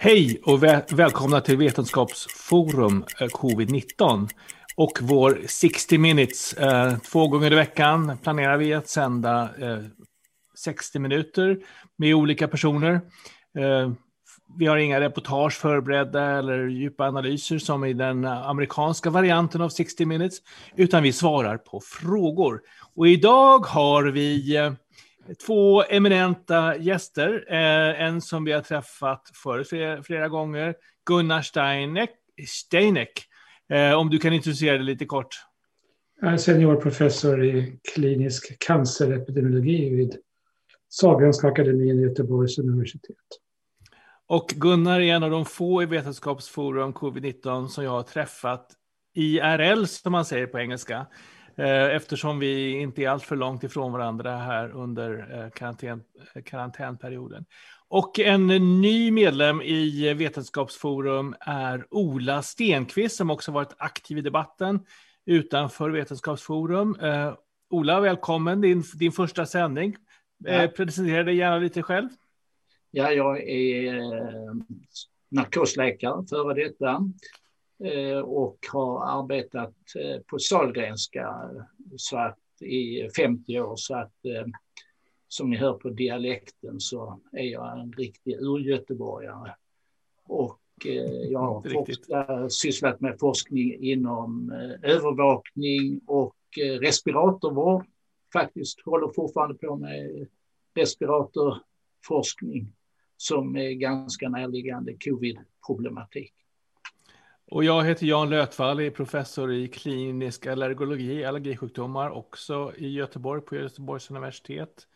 Hej och väl välkomna till Vetenskapsforum eh, Covid-19 och vår 60 minutes. Eh, två gånger i veckan planerar vi att sända eh, 60 minuter med olika personer. Vi har inga reportage förberedda eller djupa analyser som i den amerikanska varianten av 60 minutes, utan vi svarar på frågor. Och idag har vi eh, två eminenta gäster. Eh, en som vi har träffat förut flera, flera gånger, Gunnar Steineck. Steineck. Eh, om du kan introducera dig lite kort. Jag är seniorprofessor i klinisk cancerepidemiologi vid Sahlgrenska akademin i Göteborgs universitet. Och Gunnar är en av de få i Vetenskapsforum Covid-19 som jag har träffat IRL, som man säger på engelska. Eh, eftersom vi inte är alltför långt ifrån varandra här under eh, karantän, karantänperioden. Och en ny medlem i Vetenskapsforum är Ola Stenqvist som också varit aktiv i debatten utanför Vetenskapsforum. Eh, Ola, välkommen, din, din första sändning. Ja. Presentera dig gärna lite själv. Ja, jag är narkosläkare, före detta. Eh, och har arbetat eh, på Sahlgrenska så att i 50 år. Så att eh, som ni hör på dialekten så är jag en riktig urgöteborgare. Och jag har forskat, sysslat med forskning inom övervakning och respiratorvård. Faktiskt håller fortfarande på med respiratorforskning som är ganska närliggande covid-problematik. Och jag heter Jan Lötvall, är professor i klinisk allergologi, allergisjukdomar, också i Göteborg på Göteborgs universitet.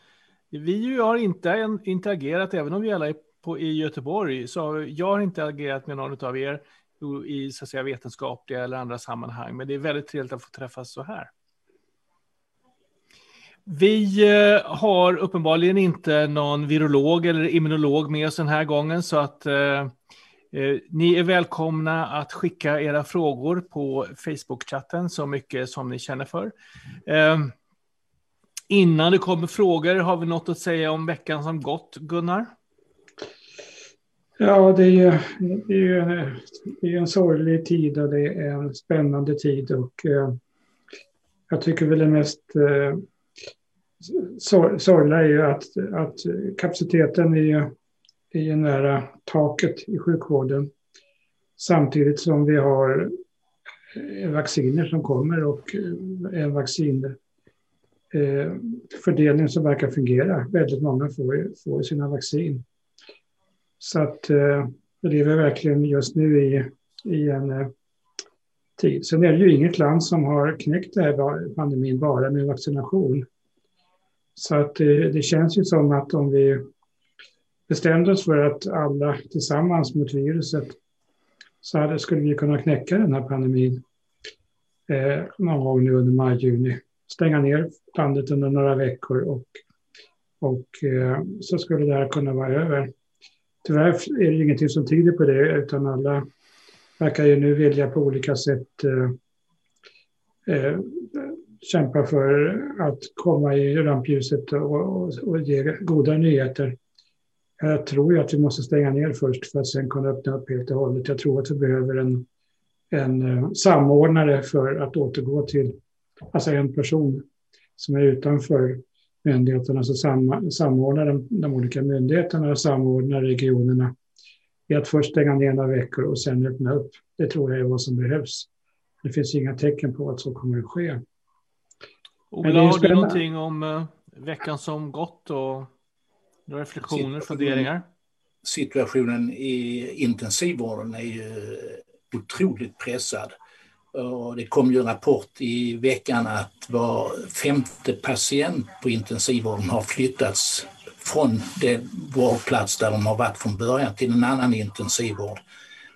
Vi har inte interagerat, även om vi alla är på, i Göteborg, så jag har inte agerat med någon av er i så att säga, vetenskapliga eller andra sammanhang, men det är väldigt trevligt att få träffas så här. Vi eh, har uppenbarligen inte någon virolog eller immunolog med oss den här gången, så att eh, eh, ni är välkomna att skicka era frågor på Facebook-chatten så mycket som ni känner för. Eh, innan det kommer frågor, har vi något att säga om veckan som gått, Gunnar? Ja, det är ju, det är ju en, det är en sorglig tid och det är en spännande tid. Och, eh, jag tycker väl det mest eh, sorgliga är ju att, att kapaciteten är är ju nära taket i sjukvården. Samtidigt som vi har eh, vacciner som kommer och eh, en vaccinfördelning eh, som verkar fungera. Väldigt många får, får sina vaccin. Så att vi lever verkligen just nu i, i en tid. Sen är det ju inget land som har knäckt den här pandemin bara med vaccination. Så att det känns ju som att om vi bestämde oss för att alla tillsammans mot viruset så hade, skulle vi kunna knäcka den här pandemin eh, någon gång nu under maj-juni. Stänga ner landet under några veckor och, och eh, så skulle det här kunna vara över. Tyvärr är det ingenting som tyder på det utan alla verkar ju nu vilja på olika sätt eh, eh, kämpa för att komma i rampljuset och, och, och ge goda nyheter. Jag tror ju att vi måste stänga ner först för att sen kunna öppna upp helt och hållet. Jag tror att vi behöver en, en uh, samordnare för att återgå till, alltså en person som är utanför myndigheterna, alltså sam, samordna de, de olika myndigheterna och samordna regionerna i att först stänga ner några veckor och sen öppna upp. Det tror jag är vad som behövs. Det finns inga tecken på att så kommer att ske. Ola, har du någonting om uh, veckan som gått och några reflektioner, funderingar? Situationen i intensivvården är ju otroligt pressad. Och det kom ju en rapport i veckan att var femte patient på intensivvården har flyttats från den vårdplats där de har varit från början till en annan intensivvård.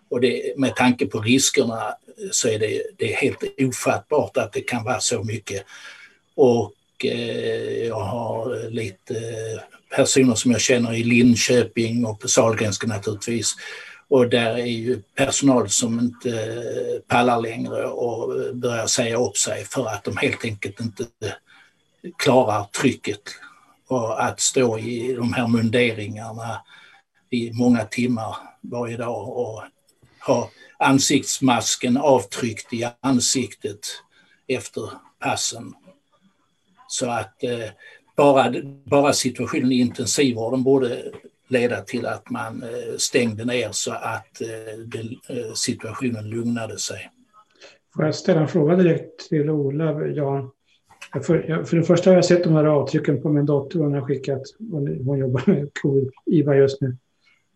Och det, med tanke på riskerna så är det, det är helt ofattbart att det kan vara så mycket. Och eh, jag har lite personer som jag känner i Linköping och på Sahlgrenska naturligtvis. Och där är ju personal som inte eh, pallar längre och börjar säga upp sig för att de helt enkelt inte klarar trycket. Och att stå i de här munderingarna i många timmar varje dag och ha ansiktsmasken avtryckt i ansiktet efter passen. Så att eh, bara, bara situationen i intensivvården borde leda till att man eh, stängde ner så att eh, eh, situationen lugnade sig. Får jag ställa en fråga direkt till Ola, Jan? För, för det första har jag sett de här avtrycken på min dotter hon har skickat. Hon, jobbar med covid-IVA just nu.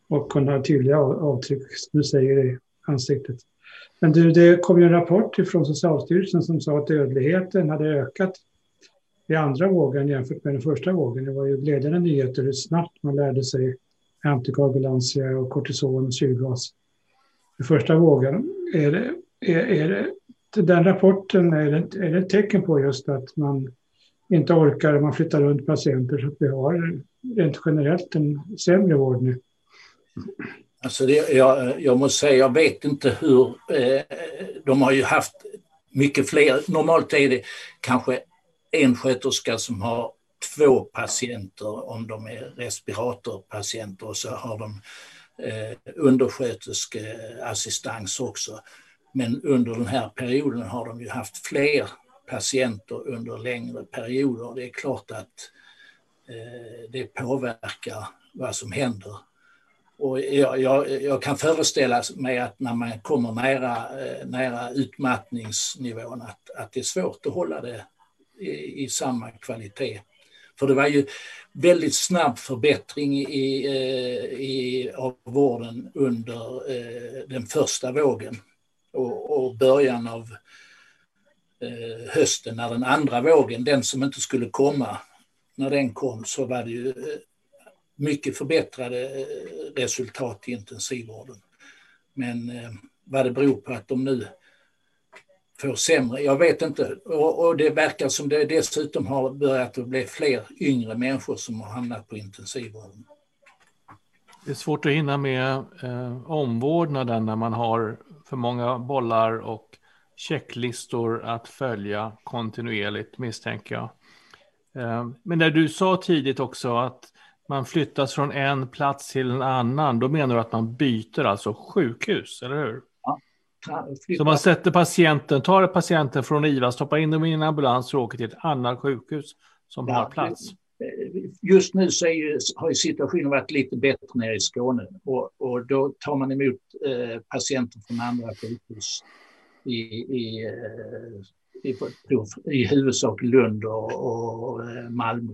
Och hon har tydliga avtryck, som du säger, i ansiktet. Men du, det kom ju en rapport från Socialstyrelsen som sa att dödligheten hade ökat i andra vågen jämfört med den första vågen. Det var ju glädjande nyheter hur snabbt man lärde sig antikoagulantia och kortison och syrgas. I första vågen, är det, är, är det den rapporten är det, är det ett tecken på just att man inte orkar, man flyttar runt patienter så att vi har rent generellt en sämre vård nu. Alltså det, jag, jag måste säga, jag vet inte hur... Eh, de har ju haft mycket fler. Normalt är det kanske en sköterska som har två patienter om de är respiratorpatienter och så har de eh, undersköterskeassistans också. Men under den här perioden har de ju haft fler patienter under längre perioder. Det är klart att eh, det påverkar vad som händer. Och jag, jag, jag, kan föreställa mig att när man kommer nära, eh, nära utmattningsnivån att, att det är svårt att hålla det i, i samma kvalitet. För det var ju väldigt snabb förbättring i, eh, i, av vården under eh, den första vågen och, och början av eh, hösten när den andra vågen, den som inte skulle komma, när den kom så var det ju mycket förbättrade resultat i intensivvården. Men vad det beror på att de nu får sämre. Jag vet inte. Och, och, det verkar som det dessutom har börjat att bli fler yngre människor som har hamnat på intensivvården. Det är svårt att hinna med eh, omvårdnaden när man har för många bollar och checklistor att följa kontinuerligt misstänker jag. Eh, men när du sa tidigt också att man flyttas från en plats till en annan, då menar du att man byter alltså sjukhus, eller hur? Så man sätter patienten, tar patienten från IVA, stoppar in dem i en ambulans och åker till ett annat sjukhus som ja, har plats. Just nu så ju, har ju situationen varit lite bättre nere i Skåne och, och då tar man emot eh, patienter från andra sjukhus i, i, eh, i, i, huvudsak Lund och, och eh, Malmö.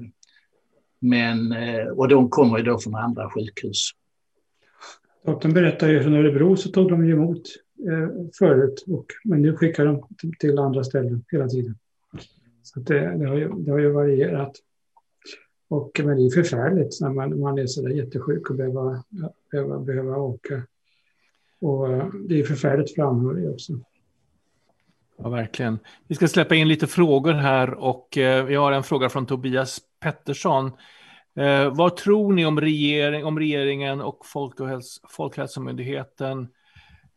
Men, eh, och de kommer ju då från andra sjukhus. Doktorn berättade ju från Örebro så tog de emot Eh, förut, och, men nu skickar de till andra ställen hela tiden. Så det, det, har ju, det har ju varierat. Och, men det är förfärligt när man, man är så där jättesjuk och behöver, behöver, behöver åka. Och eh, det är förfärligt för anhöriga också. Ja, verkligen. Vi ska släppa in lite frågor här och eh, vi har en fråga från Tobias Pettersson. Eh, vad tror ni om, regering, om regeringen och Folkhäls Folkhälsomyndigheten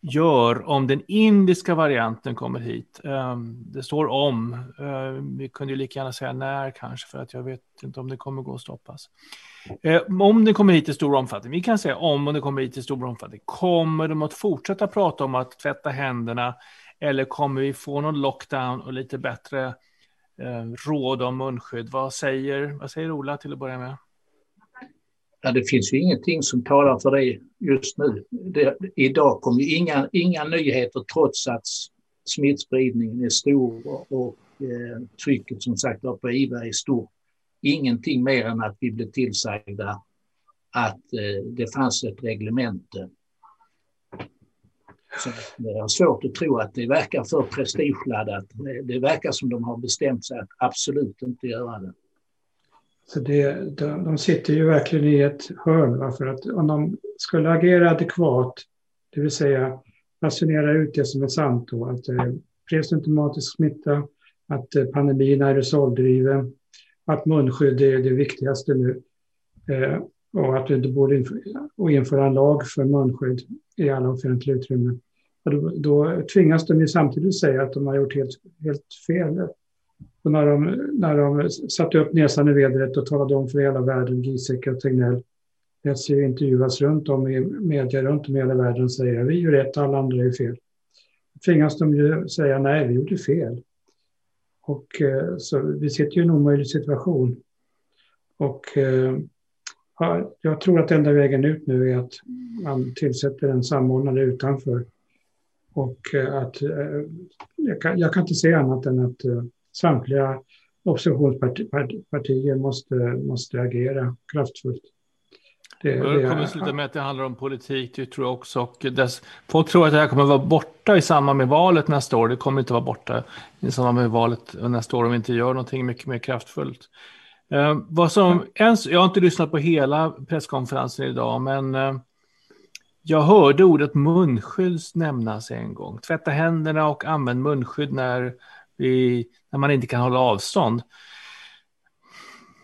gör om den indiska varianten kommer hit. Ehm, det står om. Ehm, vi kunde ju lika gärna säga när kanske, för att jag vet inte om det kommer gå att stoppas. Ehm, om den kommer hit i stor omfattning, vi kan säga om, om det kommer hit i stor omfattning, kommer de att fortsätta prata om att tvätta händerna eller kommer vi få någon lockdown och lite bättre råd om munskydd? Vad säger, vad säger Ola till att börja med? Ja, det finns ju ingenting som talar för det just nu. Det, idag kommer ju inga, inga nyheter trots att smittspridningen är stor och, och eh, trycket som sagt på IVA är stort. Ingenting mer än att vi blev tillsagda att eh, det fanns ett reglemente. Så det är svårt att tro att det verkar för prestigeladdat. Det verkar som de har bestämt sig att absolut inte göra det. Så det, de, de sitter ju verkligen i ett hörn. Va? För att om de skulle agera adekvat, det vill säga basunera ut det som är sant då, att eh, presymptomatisk smitta, att eh, pandemin är aerosoldriven, att munskydd är det viktigaste nu eh, och att det borde införa, och införa en lag för munskydd i alla offentliga utrymmen. Då, då tvingas de ju samtidigt säga att de har gjort helt, helt fel och när de, när de satte upp näsan i vädret och talade om för hela världen, Giesecke och Tegnell, lät sig intervjuas runt om i media runt om i hela världen och säga vi gör rätt, alla andra är fel. Tvingas de ju säga nej, vi gjorde fel. Och eh, så vi sitter ju i en omöjlig situation. Och eh, ja, jag tror att enda vägen ut nu är att man tillsätter en samordnare utanför. Och eh, att jag kan, jag kan inte se annat än att samtliga oppositionspartier måste, måste agera kraftfullt. Det, det kommer sluta med att det handlar om politik, det tror jag också. Och dess, folk tror att det här kommer vara borta i samband med valet nästa år. Det kommer inte vara borta i samband med valet nästa år om vi inte gör någonting mycket mer kraftfullt. Eh, vad som, ens, jag har inte lyssnat på hela presskonferensen idag, men eh, jag hörde ordet munskydd nämnas en gång. Tvätta händerna och använd munskydd när, i, när man inte kan hålla avstånd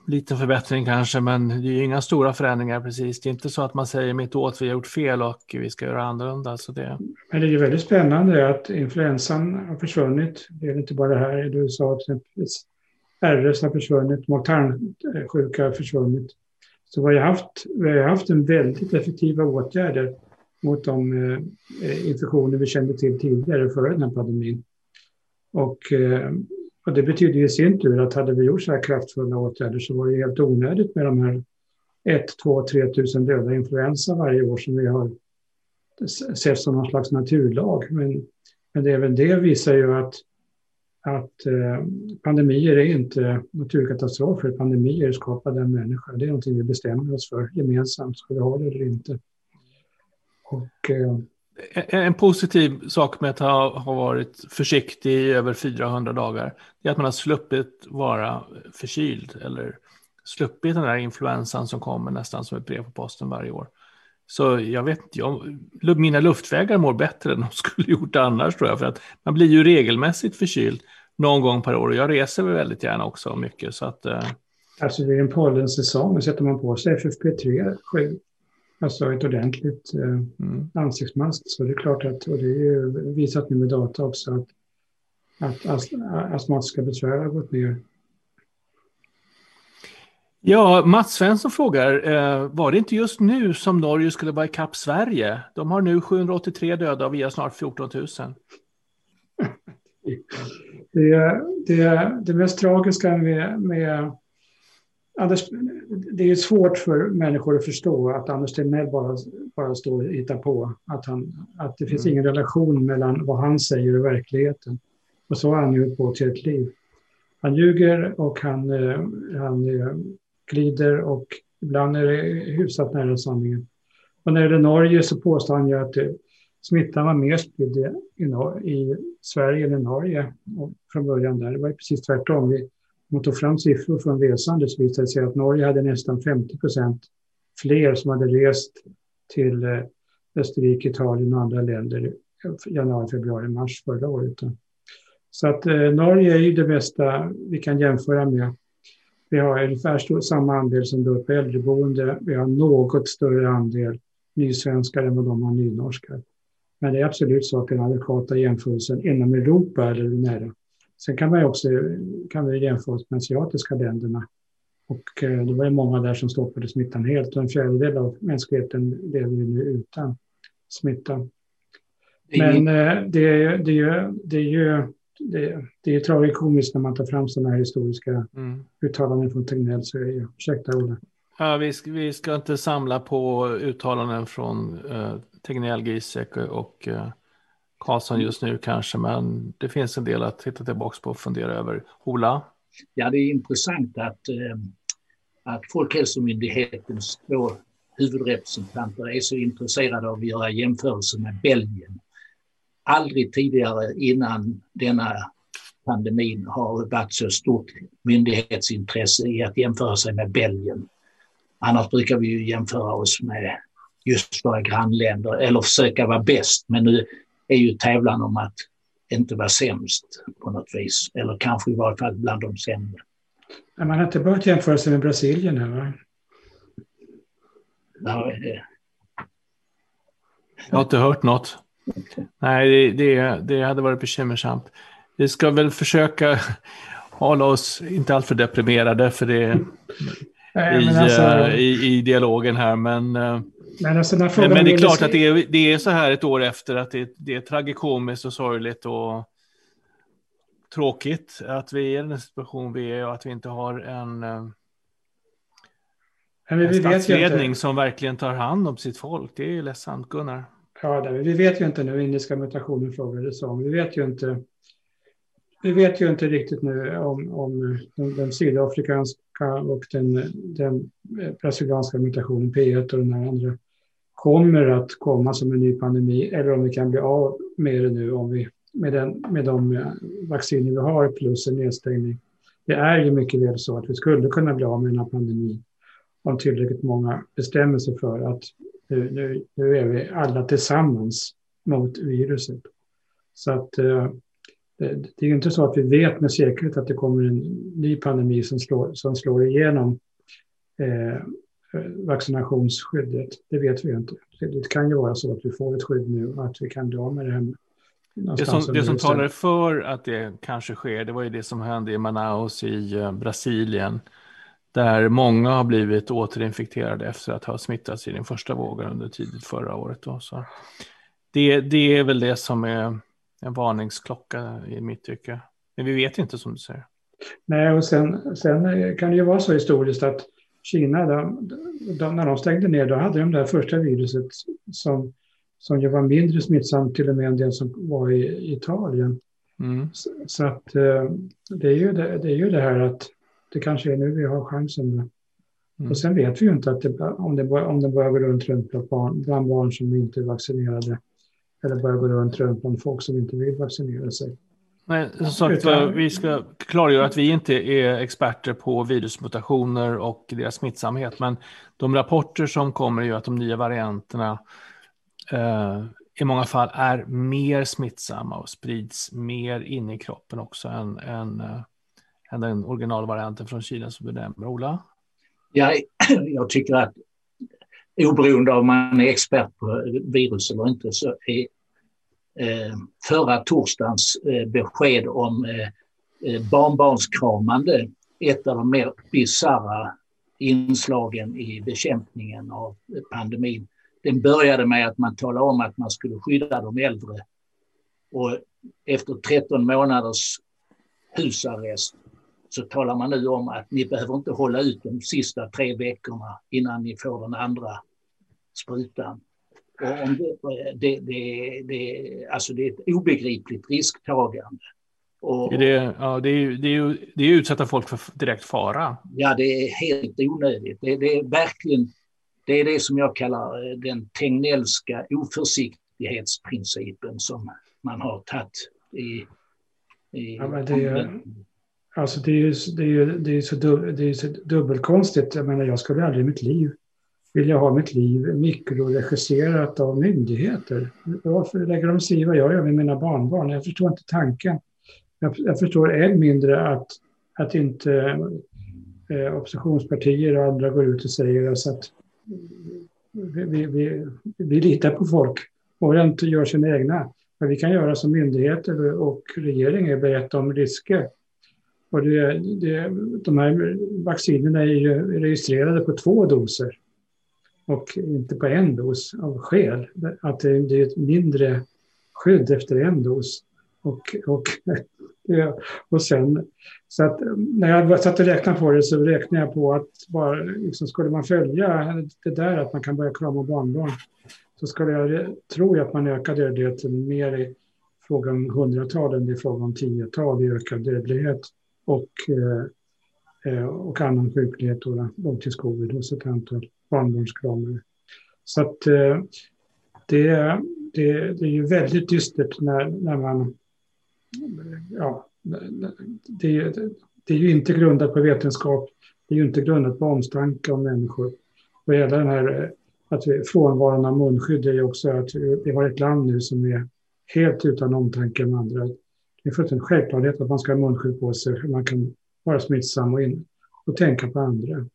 liten förbättring kanske, men det är ju inga stora förändringar precis. Det är inte så att man säger mitt åt, vi har gjort fel och vi ska göra annorlunda. Så det... Men det är ju väldigt spännande att influensan har försvunnit. Det är inte bara det här i USA, exempelvis. RS har försvunnit, mortarnsjuka har försvunnit. Så vi har, haft, vi har haft en väldigt effektiva åtgärder mot de eh, infektioner vi kände till tidigare före den här pandemin. Och eh, och det betyder i sin tur att hade vi gjort så här kraftfulla åtgärder så var det helt onödigt med de här 1, 2, 3 tusen döda influensa varje år som vi har sett som någon slags naturlag. Men, men även det visar ju att, att eh, pandemier är inte naturkatastrofer. Pandemier är skapade av människor. Det är någonting vi bestämmer oss för gemensamt. Ska vi ha det eller inte? Och, eh, en positiv sak med att ha, ha varit försiktig i över 400 dagar är att man har sluppit vara förkyld eller sluppit den där influensan som kommer nästan som ett brev på posten varje år. Så jag vet inte, mina luftvägar mår bättre än de skulle gjort annars tror jag, för att man blir ju regelmässigt förkyld någon gång per år och jag reser väldigt gärna också mycket. Så att, eh... Alltså vid en pollensäsong sätter man på sig FFP3 sju Alltså ett ordentligt eh, mm. ansiktsmask. Så det är klart att, och det är ju visat nu med data också, att, att ast astmatiska besvär har gått ner. Ja, Mats Svensson frågar, eh, var det inte just nu som Norge skulle vara ikapp Sverige? De har nu 783 döda och vi har snart 14 000. det, det, det mest tragiska med, med Anders, det är svårt för människor att förstå att Anders Tegnell bara, bara står och hittar på. Att, han, att det finns mm. ingen relation mellan vad han säger och verkligheten. Och så har han ju på till ett liv. Han ljuger och han, eh, han eh, glider och ibland är det hyfsat nära sanningen. Och när det gäller Norge så påstår han ju att eh, smittan var mer spridd i, i Sverige än i Norge från början. där. Det var precis tvärtom. Vi, man tog fram siffror från resande så visade det sig att Norge hade nästan 50 procent fler som hade rest till eh, Österrike, Italien och andra länder januari, februari, mars förra året. Så att eh, Norge är ju det bästa vi kan jämföra med. Vi har ungefär samma andel som då på äldreboende. Vi har något större andel nysvenskar än vad de har nynorskar. Men det är absolut så att den adekvata jämförelsen inom Europa är nära. Sen kan man också kan vi jämföra oss med asiatiska länderna. Och eh, det var ju många där som stoppade smittan helt och en fjärdedel av mänskligheten lever ju nu utan smitta. Men eh, det, är, det, är, det är ju det, det är tragikomiskt när man tar fram sådana här historiska mm. uttalanden från Tegnell. Så är ursäkta Ola. Ja, vi, ska, vi ska inte samla på uttalanden från uh, Tegnell, Giesecke och uh, Karlsson just nu kanske, men det finns en del att titta tillbaka på och fundera över. Ola? Ja, det är intressant att, eh, att Folkhälsomyndighetens två huvudrepresentanter är så intresserade av att göra jämförelser med Belgien. Aldrig tidigare innan denna pandemin har varit så stort myndighetsintresse i att jämföra sig med Belgien. Annars brukar vi ju jämföra oss med just våra grannländer eller försöka vara bäst. Men nu är ju tävlan om att inte vara sämst på något vis. Eller kanske i varje fall bland de sämre. Man har inte börjat jämföra sig med Brasilien här va? Ja, det... Jag har inte hört något. Nej, det, det, det hade varit bekymmersamt. Vi ska väl försöka hålla oss inte alltför deprimerade för det, i, alltså, uh, i, i, dialogen här. Men, uh, men, alltså men, men, det är klart att det är, det är så här ett år efter att det, det är tragikomiskt och sorgligt och tråkigt att vi är i den situation vi är och att vi inte har en, uh, en statsledning som verkligen tar hand om sitt folk. Det är ju ledsamt, Gunnar. Ja, vi vet ju inte nu, indiska mutationen frågades om. Vi vet ju inte vi vet ju inte riktigt nu om, om den sydafrikanska och den, den brasilianska mutationen P1 och den här andra kommer att komma som en ny pandemi eller om vi kan bli av med det nu om vi, med, den, med de eh, vacciner vi har plus en nedstängning. Det är ju mycket väl så att vi skulle kunna bli av med den här pandemin om tillräckligt många bestämmer sig för att nu, nu, nu är vi alla tillsammans mot viruset. Så att eh, det, det är ju inte så att vi vet med säkerhet att det kommer en ny pandemi som slår, som slår igenom eh, vaccinationsskyddet. Det vet vi inte. Det kan ju vara så att vi får ett skydd nu och att vi kan av med det här. Det som, det som talar för att det kanske sker, det var ju det som hände i Manaus i uh, Brasilien, där många har blivit återinfekterade efter att ha smittats i den första vågen under tidigt förra året. Då. Så det, det är väl det som är en varningsklocka i mitt tycke. Men vi vet inte som du säger. Nej, och sen, sen kan det ju vara så historiskt att Kina, de, de, när de stängde ner, då hade de det första viruset som, som ju var mindre smittsamt till och med än det som var i Italien. Mm. Så, så, att eh, det är, ju det, det, är ju det här att det kanske är nu vi har chansen. Mm. Och sen vet vi ju inte att det, om, det, om det börjar gå runt, runt bland, barn, bland barn som inte är vaccinerade eller börja gå runt, runt bland folk som inte vill vaccinera sig. Nej, som sagt, Utan, vi ska klargöra att vi inte är experter på virusmutationer och deras smittsamhet, men de rapporter som kommer är ju att de nya varianterna eh, i många fall är mer smittsamma och sprids mer in i kroppen också än, än, äh, än den originalvarianten från Kina som du nämner. Ola? Ja, jag tycker att oberoende av om man är expert på virus eller inte så är Eh, Eh, förra torsdagens eh, besked om eh, eh, barnbarnskramande ett av de mer bisarra inslagen i bekämpningen av eh, pandemin. Den började med att man talade om att man skulle skydda de äldre. Och efter 13 månaders husarrest så talar man nu om att ni behöver inte hålla ut de sista tre veckorna innan ni får den andra sprutan. Och om det, det, det, det, alltså det är ett obegripligt risktagande. Och, är det, ja, det, är, det, är, det är utsätta folk för direkt fara. Ja, det är helt onödigt. Det, det är verkligen det, är det som jag kallar eh, den Tegnellska oförsiktighetsprincipen som man har tagit i... i ja, det, är, alltså det, är ju, det, är det, är så dub, det är så dubbelkonstigt. Jag menar, jag skulle aldrig i mitt liv vill jag ha mitt liv mikroregisserat av myndigheter. Varför lägger de sig i vad jag gör med mina barnbarn? Jag förstår inte tanken. Jag, jag förstår än mindre att, att inte eh, oppositionspartier och andra går ut och säger alltså att vi, vi, vi, vi litar på folk och inte gör sina egna. Vad vi kan göra som myndigheter och regering är berätta om risker. Och det, det, de här vaccinerna är ju registrerade på två doser och inte på en dos av skäl. Att det är ett mindre skydd efter en dos. Och, och, och sen, så att när jag satt och räknade på det så räknade jag på att bara, liksom, skulle man följa det där att man kan börja krama barnbarn så skulle jag tro att man ökar dödligheten mer i fråga om hundratal än i fråga om tiotal i ökad dödlighet och, eh, eh, och annan sjuklighet, långtidscovid hos ett antal barnbarnskramare. Så att eh, det, det, det är ju väldigt dystert när, när man... Ja, det, det är ju inte grundat på vetenskap. Det är ju inte grundat på omtanke om människor. Och hela den här eh, att vi, frånvaron av munskydd är ju också att vi, vi har ett land nu som är helt utan omtanke om andra. Det är fullständigt självklarhet att man ska ha munskydd på sig. Man kan vara smittsam och, in, och tänka på andra.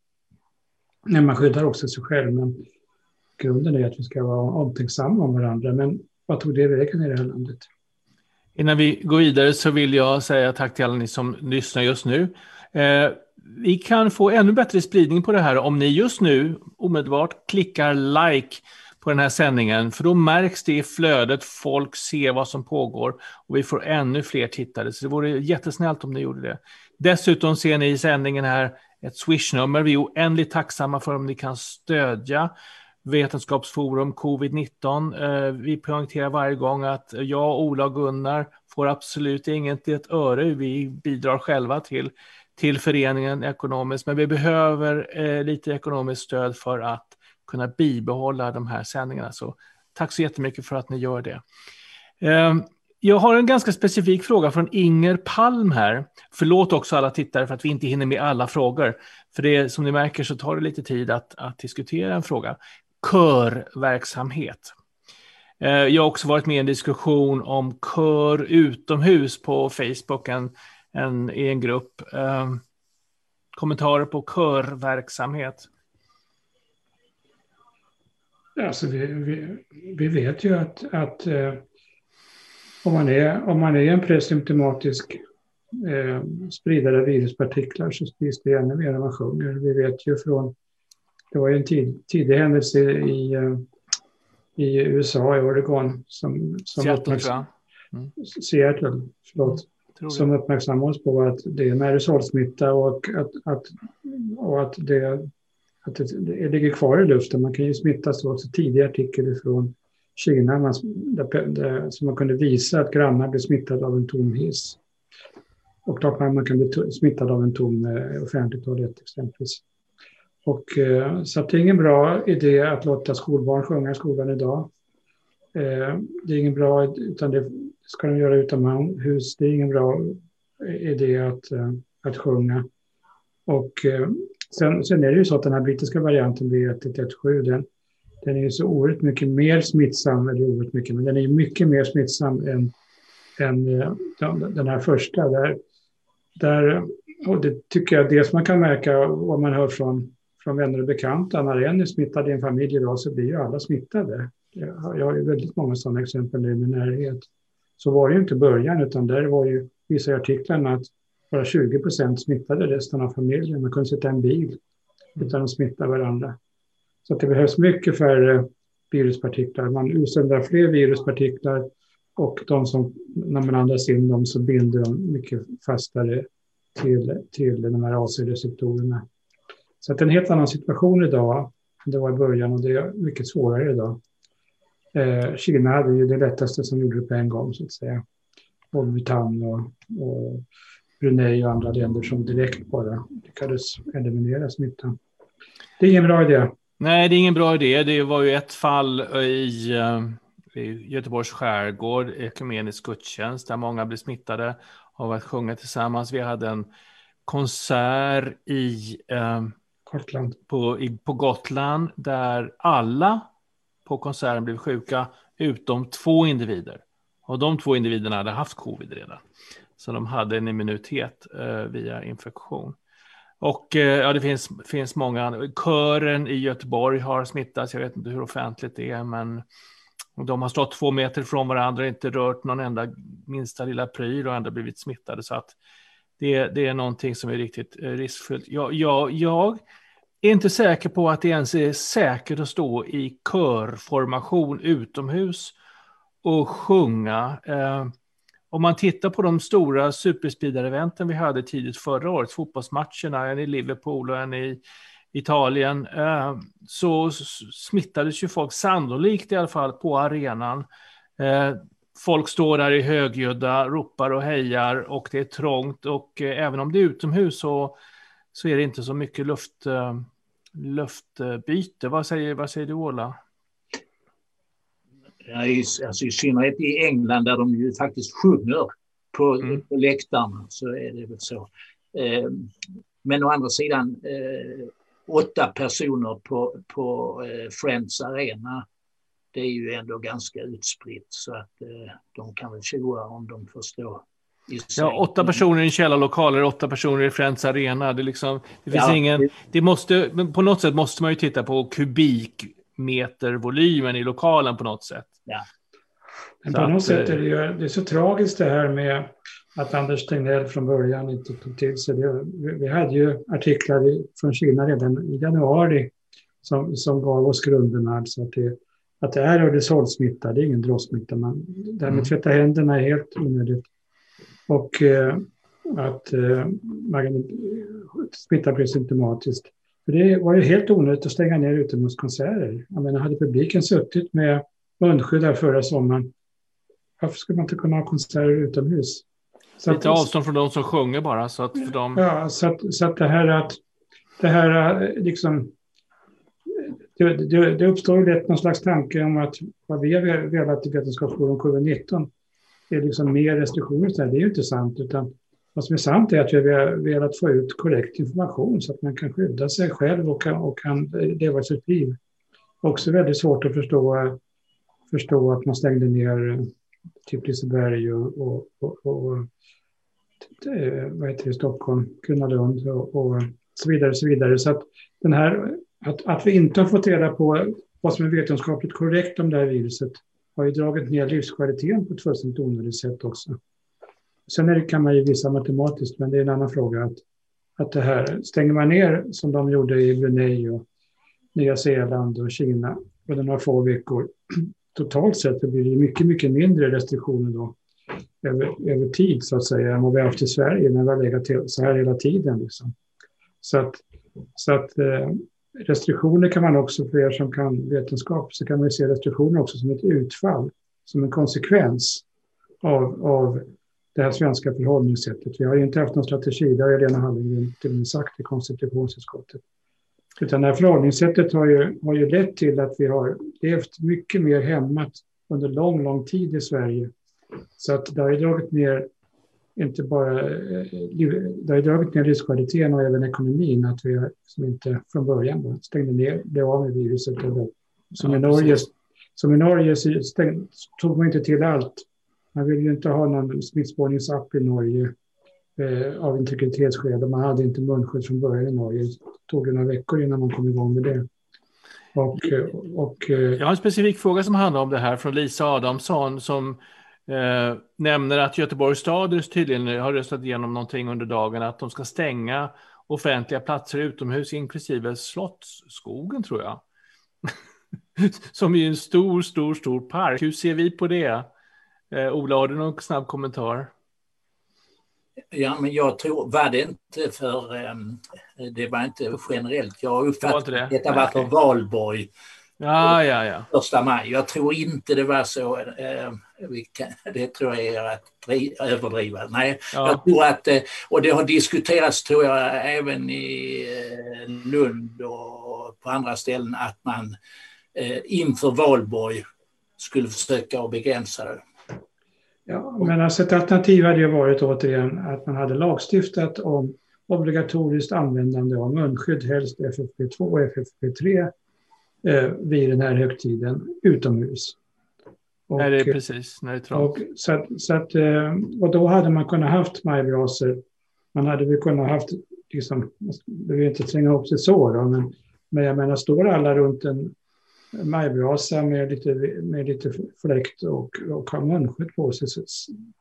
Nej, man skyddar också sig själv, men grunden är att vi ska vara omtänksamma om varandra. Men vad tog det vägen i det här landet? Innan vi går vidare så vill jag säga tack till alla ni som lyssnar just nu. Eh, vi kan få ännu bättre spridning på det här om ni just nu omedelbart klickar like på den här sändningen, för då märks det i flödet, folk ser vad som pågår och vi får ännu fler tittare. Så det vore jättesnällt om ni gjorde det. Dessutom ser ni i sändningen här ett swishnummer. Vi är oändligt tacksamma för om ni kan stödja Vetenskapsforum covid-19. Eh, vi poängterar varje gång att jag, Ola och Gunnar får absolut inget ett öre. Vi bidrar själva till, till föreningen ekonomiskt, men vi behöver eh, lite ekonomiskt stöd för att kunna bibehålla de här sändningarna. Så tack så jättemycket för att ni gör det. Ehm, jag har en ganska specifik fråga från Inger Palm här. Förlåt också alla tittare för att vi inte hinner med alla frågor. För det som ni märker så tar det lite tid att, att diskutera en fråga. Körverksamhet. Eh, jag har också varit med i en diskussion om kör utomhus på Facebook, en, en, i en grupp. Eh, kommentarer på körverksamhet. Alltså vi, vi, vi vet ju att, att eh, om, man är, om man är en presymptomatisk eh, spridare av viruspartiklar så sprids det ännu mer än man sjunger. Vi vet ju från, det var ju en tid, tidig händelse i, eh, i USA, i Oregon, som, som Seattle, tror mm. Seattle, förlåt, som uppmärksammade oss på att det är en aerosolsmitta och att, att, och att det att det, det ligger kvar i luften. Man kan ju smittas. Det var också tidig artikel från Kina man, där, där, som man kunde visa att grannar blev smittade av en tom hiss. Och klart man, man kan bli smittad av en tom eh, offentlig toalett exempelvis. Och, eh, så det är ingen bra idé att låta skolbarn sjunga i skolan idag. Eh, det är ingen bra, utan det ska de göra utomhus. Det är ingen bra eh, idé att, eh, att sjunga. Och eh, Sen, sen är det ju så att den här brittiska varianten B117, den, den är ju så oerhört mycket mer smittsam, eller oerhört mycket, men den är ju mycket mer smittsam än, än eh, den här första. Där, där, och det tycker jag dels man kan märka vad man hör från, från vänner och bekanta. När en är smittad i en familj idag så blir ju alla smittade. Jag har ju väldigt många sådana exempel i min närhet. Så var det ju inte i början, utan där var ju, visar artiklarna att bara 20 procent smittade resten av familjen. Man kunde sitta i en bil utan att smitta varandra. Så det behövs mycket färre viruspartiklar. Man utsöndrar fler viruspartiklar och de som, när man andas in dem så binder de mycket fastare till, till de här AC-receptorerna. Så det är en helt annan situation idag än det var i början och det är mycket svårare idag. Eh, Kina hade ju det lättaste som gjorde det på en gång så att säga. Och Bhutan och, och Brunei och andra länder som direkt bara lyckades eliminera smittan. Det är ingen bra idé. Nej, det är ingen bra idé. Det var ju ett fall i, eh, i Göteborgs skärgård, ekumenisk gudstjänst, där många blev smittade av att sjunga tillsammans. Vi hade en konsert i, eh, Gotland. På, i, på Gotland där alla på konserten blev sjuka utom två individer. Och de två individerna hade haft covid redan. Så de hade en immunitet eh, via infektion. Och eh, ja, det finns, finns många. Kören i Göteborg har smittats. Jag vet inte hur offentligt det är, men de har stått två meter från varandra, inte rört någon enda minsta lilla pryl och ändå blivit smittade. Så att det, det är någonting som är riktigt eh, riskfyllt. Jag, jag, jag är inte säker på att det ens är säkert att stå i körformation utomhus och sjunga. Eh, om man tittar på de stora superspeedar-eventen vi hade tidigt förra året, fotbollsmatcherna, en i Liverpool och en i Italien, eh, så smittades ju folk sannolikt i alla fall på arenan. Eh, folk står där i högljudda, ropar och hejar och det är trångt och eh, även om det är utomhus så, så är det inte så mycket luft, luftbyte. Vad säger, vad säger du, Ola? I, alltså i synnerhet i England där de ju faktiskt sjunger på, mm. på läktarna så är det väl så. Eh, men å andra sidan, eh, åtta personer på, på eh, Friends Arena, det är ju ändå ganska utspritt så att eh, de kan väl tjoa om de förstår. Ja, åtta personer i en källarlokal, åtta personer i Friends Arena. Det, liksom, det finns ja, ingen... Det måste, på något sätt måste man ju titta på kubik metervolymen i lokalen på något sätt. Ja. Men på något sätt är det ju det är så tragiskt det här med att Anders Tegnell från början inte tog till sig det. Vi hade ju artiklar från Kina redan i januari som, som gav oss grunderna. Alltså att, det, att det är aerosolsmitta, det är ingen droppsmitta. Men det här med att mm. tvätta händerna är helt onödigt. Och eh, att eh, man smittar blir symptomatiskt. För det var ju helt onödigt att stänga ner utomhuskonserter. Jag menar, hade publiken suttit med munskydd här förra sommaren, varför skulle man inte kunna ha konserter utomhus? Så Lite att, avstånd från de som sjunger bara. Så att för dem... Ja, så att, så att det här att det här eh, liksom det, det, det uppstår lätt någon slags tanke om att vad vi har velat i Vetenskapsforum covid-19 är liksom mer restriktioner. Det är ju inte sant, utan vad som är sant är att vi har velat få ut korrekt information så att man kan skydda sig själv och kan, och kan leva sitt liv. Också väldigt svårt att förstå, förstå att man stängde ner eh, typ Liseberg och, och, och, och eh, vad heter det, Stockholm, Gröna och, och så vidare. Så vidare. Så att, den här, att, att vi inte har fått reda på vad som är vetenskapligt korrekt om det här viruset har ju dragit ner livskvaliteten på ett fullständigt onödigt sätt också. Sen är det, kan man ju visa matematiskt, men det är en annan fråga. Att, att det här, stänger man ner som de gjorde i Brunei och Nya Zeeland och Kina under några få veckor, totalt sett blir det mycket, mycket mindre restriktioner då över, över tid så att säga än vad vi har haft i Sverige när vi har legat så här hela tiden. Liksom. Så att, så att eh, restriktioner kan man också, för er som kan vetenskap, så kan man se restriktioner också som ett utfall, som en konsekvens av, av det här svenska förhållningssättet. Vi har inte haft någon strategi, det har Lena Hallengren till och med sagt i konstitutionsutskottet. Utan det här förhållningssättet har ju, har ju lett till att vi har levt mycket mer hämmat under lång, lång tid i Sverige. Så att det har ju dragit ner, inte bara, eh, det har dragit ner livskvaliteten och även ekonomin, att vi som inte från början stängde ner, blev av med viruset. Som, ja, i Norge, som i Norge stäng, tog man inte till allt. Man vill ju inte ha någon smittspårningsapp i Norge eh, av integritetsskäl. Man hade inte munskydd från början i Norge. Det tog några veckor innan man kom igång med det. Och, och, eh, Jag har en specifik fråga som handlar om det här från Lisa Adamsson som eh, nämner att Göteborgs stad tydligen har röstat igenom någonting under dagen att de ska stänga offentliga platser utomhus inklusive Slottsskogen tror jag. som är en stor, stor, stor park. Hur ser vi på det? Eh, Ola, har du någon snabb kommentar? Ja, men jag tror, var det inte för, um, det var inte generellt, jag uppfattar det, detta var för valborg. Ja, ja, ja. Första maj. Jag tror inte det var så. Eh, det tror jag är att överdriva. Nej, ja. jag tror att, eh, och det har diskuterats tror jag även i eh, Lund och på andra ställen att man inför valborg skulle försöka att begränsa det. Ja, men alltså ett alternativ hade ju varit återigen att man hade lagstiftat om obligatoriskt användande av munskydd, helst FFP2 och FFP3 eh, vid den här högtiden utomhus. Och, Nej, det är precis när det är trångt. Och, så så att, eh, och då hade man kunnat haft majbrasor. Man hade väl kunnat haft, liksom, jag vill inte tränga upp sig så då, men, men jag menar står alla runt en majbrasa med lite, med lite fläkt och, och ha munskydd på sig. Så,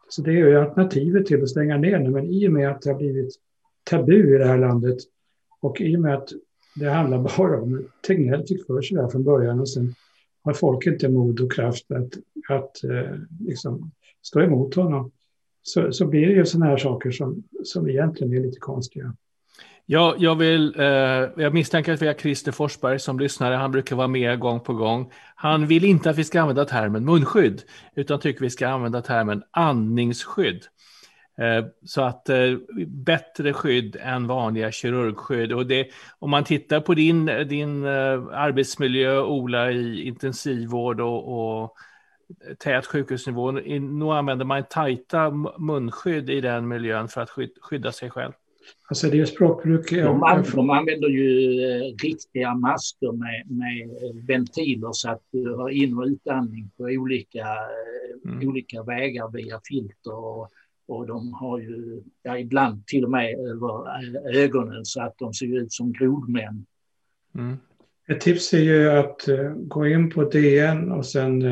så det är ju alternativet till att stänga ner nu. Men i och med att det har blivit tabu i det här landet och i och med att det handlar bara om Tegnell fick för sig där från början och sen har folk inte mod och kraft att, att eh, liksom stå emot honom. Så, så blir det ju sådana här saker som, som egentligen är lite konstiga. Ja, jag, vill, eh, jag misstänker att vi har Christer Forsberg som lyssnare. Han brukar vara med gång på gång. Han vill inte att vi ska använda termen munskydd, utan tycker vi ska använda termen andningsskydd. Eh, så att eh, bättre skydd än vanliga kirurgskydd. Och det, om man tittar på din, din eh, arbetsmiljö, Ola, i intensivvård och, och tät sjukhusnivå, Nog använder man tajta munskydd i den miljön för att skydda sig själv. Alltså det är språkbruk. De, de använder ju riktiga masker med, med ventiler så att du har in och utandning på olika, mm. olika vägar via filter och och de har ju ja, ibland till och med över ögonen så att de ser ut som grodmän. Mm. Ett tips är ju att gå in på DN och sen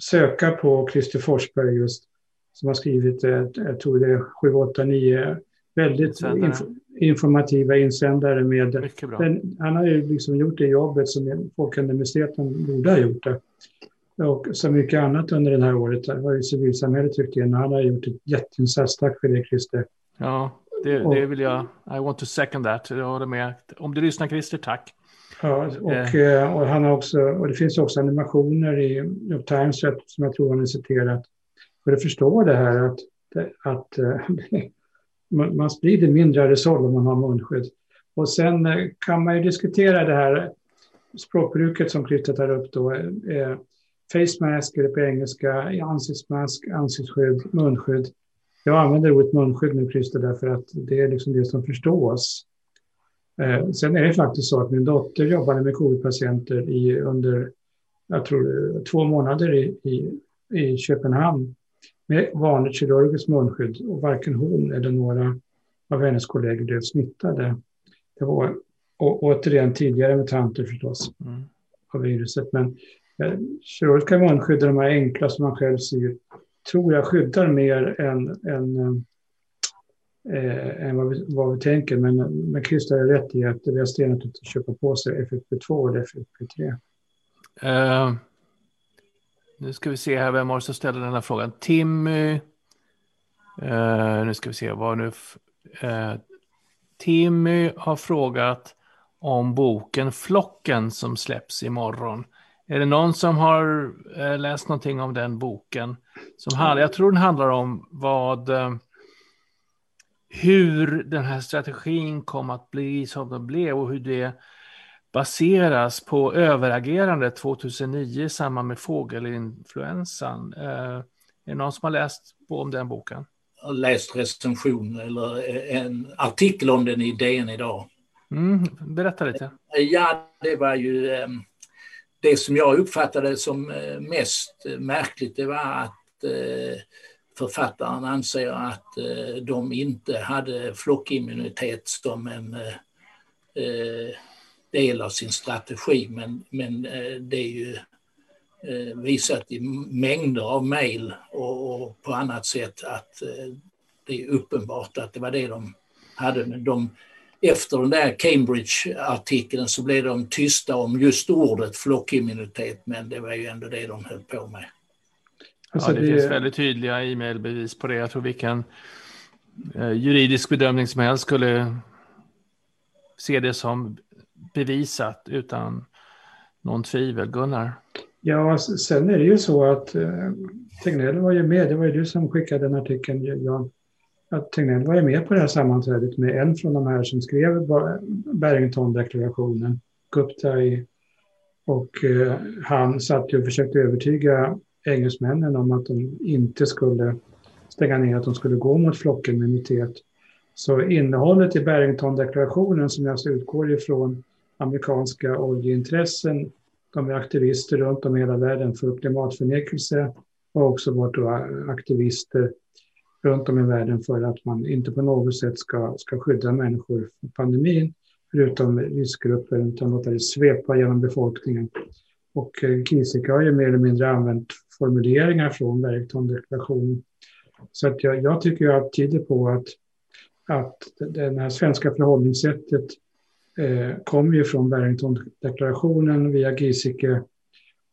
söka på Christer Forsberg just som har skrivit, jag tror det är 7, 8, 9 väldigt inf informativa insändare med... Den, han har ju liksom gjort det jobbet som Folkuniversiteten borde ha gjort det. Och så mycket annat under det här året har ju civilsamhället tryckt in han har gjort ett jätteinsats. Tack för det Christer. Ja, det, det vill jag. I want to second that. Jag håller med. Om du lyssnar Christer, tack. Ja, och, eh. och, han har också, och det finns också animationer i New Times som jag tror han har citerat. För att förstå det här att, att eh, man sprider mindre aerosol om man har munskydd. Och sen eh, kan man ju diskutera det här språkbruket som Christer tar upp då. Eh, face mask är det på engelska, ansiktsmask, ansiktsskydd, munskydd. Jag använder ordet munskydd nu, Christer, därför att det är liksom det som förstås. Eh, sen är det faktiskt så att min dotter jobbade med covid-patienter i, under, jag tror, två månader i, i, i Köpenhamn med vanligt kirurgiskt munskydd och varken hon eller några av hennes kollegor blev smittade. Det var och, återigen tidigare mutanter förstås mm. av viruset. Men eh, kirurgiska munskydd, de här enkla som man själv syr, tror jag skyddar mer än, än, eh, än vad, vi, vad vi tänker. Men, men Christer har rätt i att det bästa är att köpa på sig FFP2 eller FFP3. Uh, nu ska vi se här, vem var det som ställde den här frågan? Timmy. Uh, nu ska vi se, vad nu... Uh, Timmy har frågat om boken Flocken som släpps imorgon. Är det någon som har uh, läst någonting om den boken? Som handlar, jag tror den handlar om vad... hur den här strategin kom att bli som den blev och hur det baseras på överagerande 2009 i samband med fågelinfluensan. Eh, är det någon som har läst på om den boken? Jag har läst recension eller en artikel om den i DN idag. Mm, berätta lite. Ja, det var ju eh, det som jag uppfattade som eh, mest märkligt. Det var att författaren anser att de inte hade flockimmunitet som en del av sin strategi men, men eh, det är ju eh, visat i mängder av mejl och, och, på annat sätt att eh, det är uppenbart att det var det de hade. Men de, efter den där Cambridge-artikeln så blev de tysta om just ordet flockimmunitet men det var ju ändå det de höll på med. Alltså ja, det, det finns väldigt tydliga e-mailbevis på det. Jag tror vilken eh, juridisk bedömning som helst skulle se det som bevisat utan någon tvivel. Gunnar? Ja, sen är det ju så att eh, Tegnell var ju med, det var ju du som skickade den artikeln Jan, att Tegnell var ju med på det här sammanträdet med en från de här som skrev Barrington-deklarationen, Gupta och eh, han satt ju och försökte övertyga engelsmännen om att de inte skulle stänga ner, att de skulle gå mot flockimmunitet. Så innehållet i Barrington-deklarationen som jag alltså utgår ifrån amerikanska oljeintressen. De är aktivister runt om i hela världen för klimatförnekelse och också varit eh, aktivister runt om i världen för att man inte på något sätt ska, ska skydda människor från pandemin, förutom riskgrupper, utan låta det svepa genom befolkningen. Och eh, Kiesecke Giesecke har ju mer eller mindre använt formuleringar från Barringtondeklarationen. Så att jag, jag tycker att det tyder på att, att det här svenska förhållningssättet eh, kom ju från Barrington-deklarationen via Giesecke.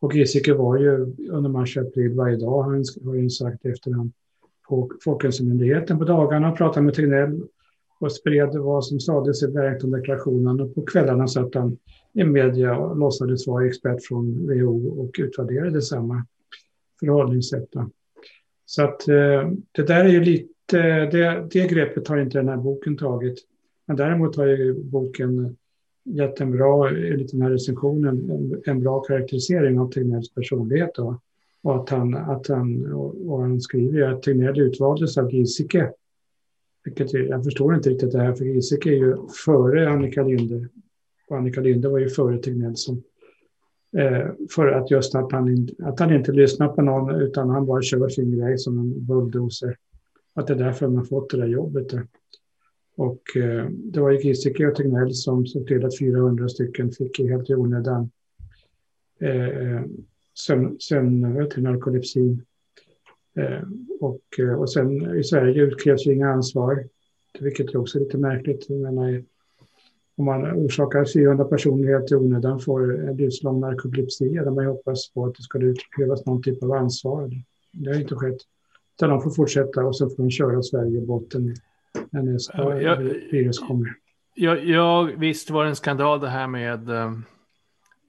Och Giesecke var ju under mars-april varje dag, han har ju sagt efter han på Folkhälsomyndigheten på dagarna och pratade med Tegnell och spred vad som sades i Barrington-deklarationen. Och på kvällarna satt han i media och låtsades vara expert från WHO och utvärderade samma förhållningssätt. Så att eh, det där är ju lite, det, det greppet har inte den här boken tagit. Men däremot har ju boken eh, gett en bra, enligt eh, den här recensionen, en, en bra karaktärisering av Tegnells personlighet. Då. Och att han, att han, och han skriver att Tegnell utvaldes av Giesecke. Vilket jag förstår inte riktigt det här, för Giesecke är ju före Annika Linde. Och Annika Linde var ju före Tegnell som eh, för att just att han, att han inte lyssnar på någon utan han bara kör sin grej som en bulldozer. Att det är därför man fått det där jobbet. Där. Och eh, det var ju Giesecke och Tegnell som såg till att 400 stycken fick helt i onödan eh, sömn, sömn, narkolepsi. Eh, och, eh, och sen i Sverige utkrävs ju inga ansvar, vilket är också lite märkligt. Menar, om man orsakar 400 personer helt i onödan får en livslång narkolepsi, där man hoppas på att det ska utkrävas någon typ av ansvar. Det har inte skett. Utan de får fortsätta och så får de köra Sverige i botten nästa virus kommer. Ja, ja, visst var det en skandal det här med, eh,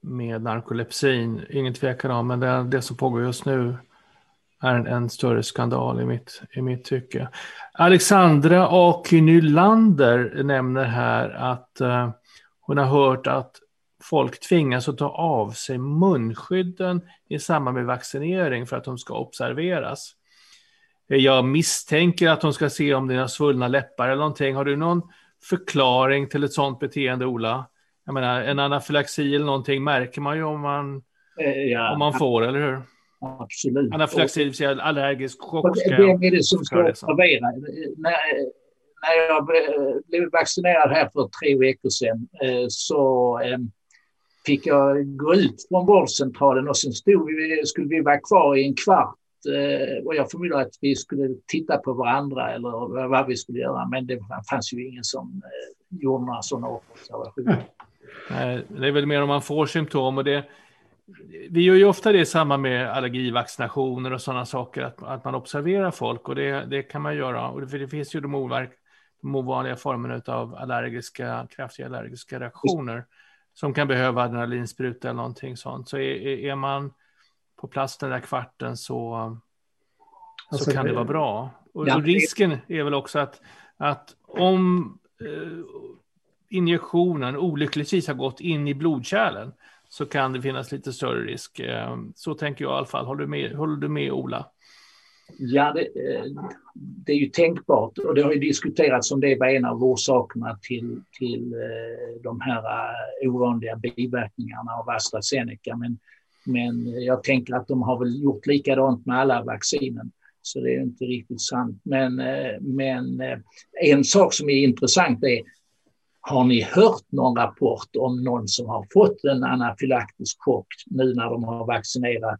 med narkolepsin. Ingen tvekan om, men det, det som pågår just nu är en, en, större skandal i mitt, i mitt tycke. Alexandra och Nylander nämner här att uh, hon har hört att folk tvingas att ta av sig munskydden i samband med vaccinering för att de ska observeras. Jag misstänker att de ska se om det är svullna läppar eller någonting. Har du någon förklaring till ett sådant beteende, Ola? Jag menar, en anafylaxi eller någonting märker man ju om man, eh, ja, om man får, eller hur? Absolut. Anafylaxi, det vill säga allergisk chock. Vem är det som ska observera? När, när jag blev vaccinerad här för tre veckor sedan eh, så eh, fick jag gå ut från vårdcentralen och sen stod vi, skulle vi vara kvar i en kvart Eh, Eh, och jag förmodar att vi skulle titta på varandra eller vad vi skulle göra. Men det fanns ju ingen som eh, gjorde några sådana observationer. Det är väl mer om man får symptom och det. Vi gör ju ofta det i samband med allergivaccinationer och sådana saker, att, att man observerar folk och det, det kan man göra. Och det, för det finns ju de, overk, de ovanliga formerna av allergiska, kraftiga allergiska reaktioner som kan behöva adrenalinspruta eller någonting sånt. Så är, är man på plats den där kvarten så, alltså, så kan det, det vara bra. Och, ja, och, risken är väl också att, att om eh, injektionen olyckligtvis har gått in i blodkärlen så kan det finnas lite större risk. Eh, så tänker jag i alla fall. Håller du med, håller du med Ola? Ja, det, eh, det, är ju tänkbart och det har ju diskuterats om det var en av orsakerna till, till eh, de här ovanliga biverkningarna av AstraZeneca. Men men jag tänker att de har väl gjort likadant med alla vaccinen. Så det är inte riktigt sant. Men, eh, men eh, en sak som är intressant är, har ni hört någon rapport om någon som har fått en anafylaktisk chock nu när de har vaccinerat,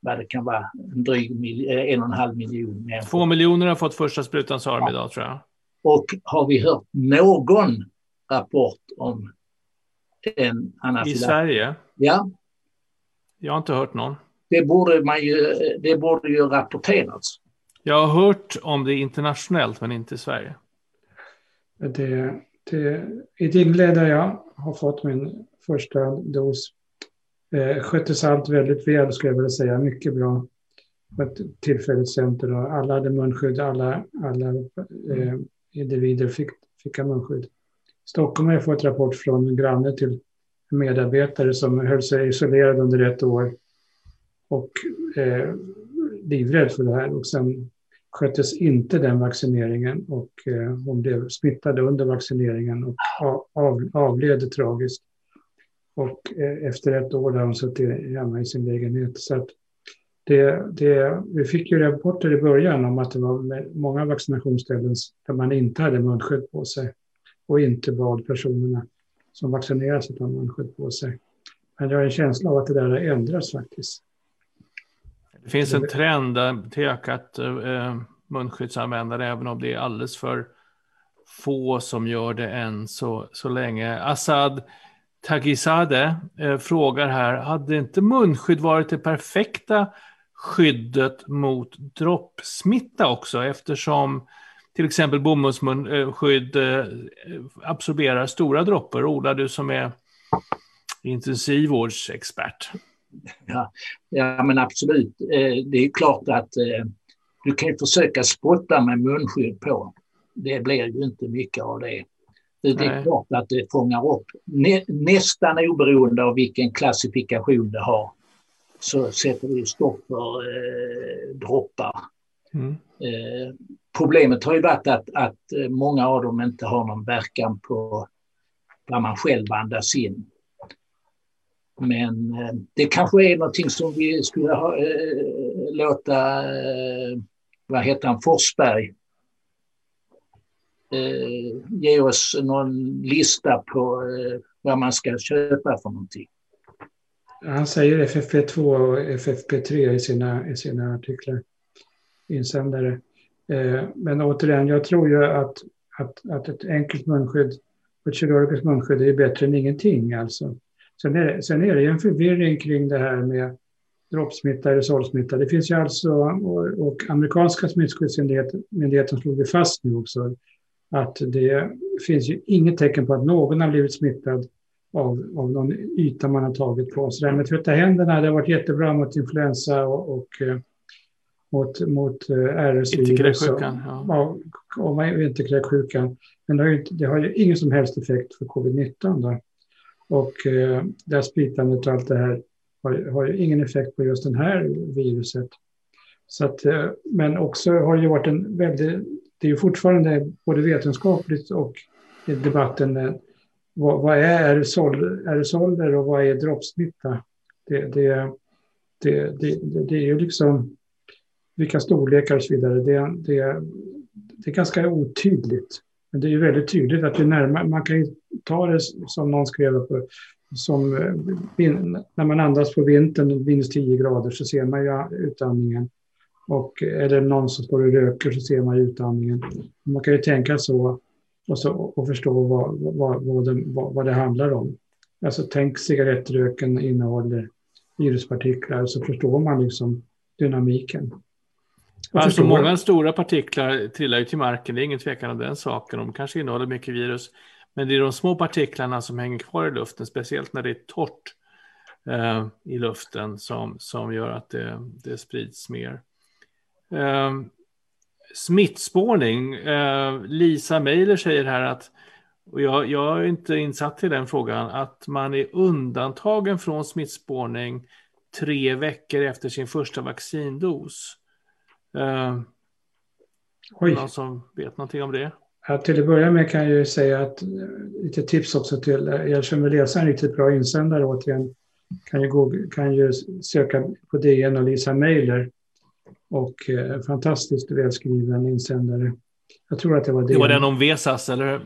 vad det kan vara, en dryg eh, en och en halv miljon människor? Två miljoner har fått första sprutan sa de idag tror jag. Och har vi hört någon rapport om en anafylaktisk? I Sverige? Ja, jag har inte hört någon. Det borde, man ju, det borde ju rapporterats. Jag har hört om det internationellt, men inte i Sverige. Det, det, I Dingle där jag har fått min första dos eh, sköttes allt väldigt väl, skulle jag vilja säga. Mycket bra på ett tillfälligt center. Och alla hade munskydd, alla, alla eh, individer fick, fick munskydd. Stockholm har jag fått rapport från en granne till medarbetare som höll sig isolerad under ett år och eh, livrädd för det här. Och sen sköttes inte den vaccineringen och eh, hon blev smittad under vaccineringen och av, avled tragiskt. Och eh, efter ett år har hon suttit hemma i sin lägenhet. Så att det, det, vi fick ju rapporter i början om att det var många vaccinationsställen där man inte hade munskydd på sig och inte bad personerna som vaccinerar sig tar munskydd på sig. Men jag har en känsla av att det där har ändrats faktiskt. Det finns en trend till ökat eh, munskyddsanvändare, även om det är alldeles för få som gör det än så, så länge. Assad Tagizadeh eh, frågar här, hade inte munskydd varit det perfekta skyddet mot droppsmitta också, eftersom till exempel bomullsskydd eh, absorberar stora droppar. Ola, du som är intensivvårdsexpert. Ja, ja men absolut. Eh, det är klart att eh, du kan försöka spotta med munskydd på. Det blir ju inte mycket av det. Det är Nej. klart att det fångar upp, nästan oberoende av vilken klassifikation det har, så sätter det stopp för eh, droppar. Mm. Eh, problemet har ju varit att, att eh, många av dem inte har någon verkan på vad man själv andas in. Men eh, det kanske är någonting som vi skulle ha, eh, låta, eh, vad heter han, Forsberg, eh, ge oss någon lista på eh, vad man ska köpa för någonting. Han säger FFP2 och FFP3 i sina, i sina artiklar. insändare. Eh, men återigen, jag tror ju att, att, att ett enkelt munskydd, och ett kirurgiskt munskydd är bättre än ingenting. Alltså. Sen, är det, sen är det en förvirring kring det här med droppsmitta, aerosolsmitta. Det finns ju alltså, och, och amerikanska smittskyddsmyndigheten slog ju fast nu också, att det finns ju inget tecken på att någon har blivit smittad av, av någon yta man har tagit på. Så det här med att tvätta händerna, det har varit jättebra mot influensa och, och eh, mot, mot eh, RS-virus. Och, ja. och, och vinterkräksjukan. Men det har, ju, det har ju ingen som helst effekt för covid-19. Då. Och eh, det här spritandet och allt det här har, har ju ingen effekt på just den här viruset. Så att, eh, men också har det varit en väldigt, det är ju fortfarande både vetenskapligt och i debatten eh, vad, vad är aerosol, aerosoler och vad är droppsmitta? Det, det, det, det, det är ju liksom vilka storlekar och så vidare. Det, det, det är ganska otydligt. Men det är ju väldigt tydligt att det närmare, man kan ju ta det som någon skrev på, som eh, när man andas på vintern, minus 10 grader, så ser man ju utandningen. Och är det någon som står och röker så ser man utandningen. Man kan ju tänka så och, så, och förstå vad, vad, vad, det, vad, vad det handlar om. Alltså tänk cigarettröken innehåller viruspartiklar så förstår man liksom dynamiken. Alltså många stora partiklar trillar ju till marken, det är ingen tvekan om den saken. De kanske innehåller mycket virus. Men det är de små partiklarna som hänger kvar i luften, speciellt när det är torrt eh, i luften, som, som gör att det, det sprids mer. Eh, smittspårning. Eh, Lisa Meiler säger här att, och jag, jag är inte insatt i den frågan, att man är undantagen från smittspårning tre veckor efter sin första vaccindos. Eh, Oj. Någon som vet någonting om det? Ja, till att börja med kan jag ju säga att eh, lite tips också till er som vill läsa en riktigt bra insändare återigen kan ju, gå, kan ju söka på DN och Lisa Meiler och eh, fantastiskt välskriven insändare. Jag tror att det var det. Det var den om Vesas eller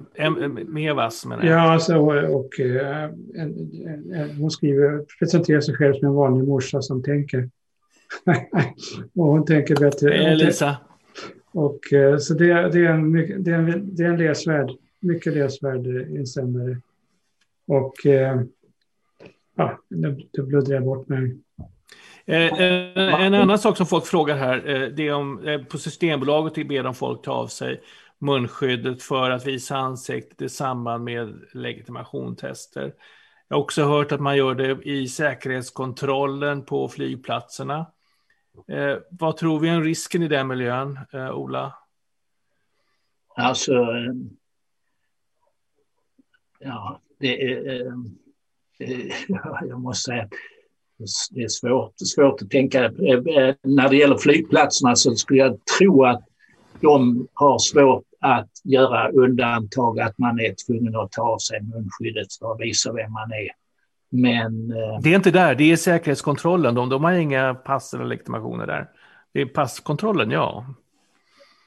Mevas menar jag. Ja, alltså, och, och eh, en, en, hon skriver, presenterar sig själv som en vanlig morsa som tänker. och hon tänker bättre. Hej Lisa. Och, eh, så det, det, är en, det, är en, det är en läsvärd, mycket läsvärd insändare. Och eh, ja, nu bluddrar jag bort mig. Eh, en annan sak som folk frågar här, det är om på Systembolaget ber de folk ta av sig munskyddet för att visa ansiktet i samband med legitimationstester. Jag har också hört att man gör det i säkerhetskontrollen på flygplatserna. Eh, vad tror vi om risken i den miljön, eh, Ola? Alltså, eh, ja, det är, eh, eh jag måste säga att det är svårt, svårt att tänka. Eh, när det gäller flygplatserna så skulle jag tro att de har svårt att göra undantag, att man är tvungen att ta av sig munskyddet för att visa vem man är. Men, eh, det är inte där, det är säkerhetskontrollen. De, de har inga pass eller legitimationer där. Det är passkontrollen, ja.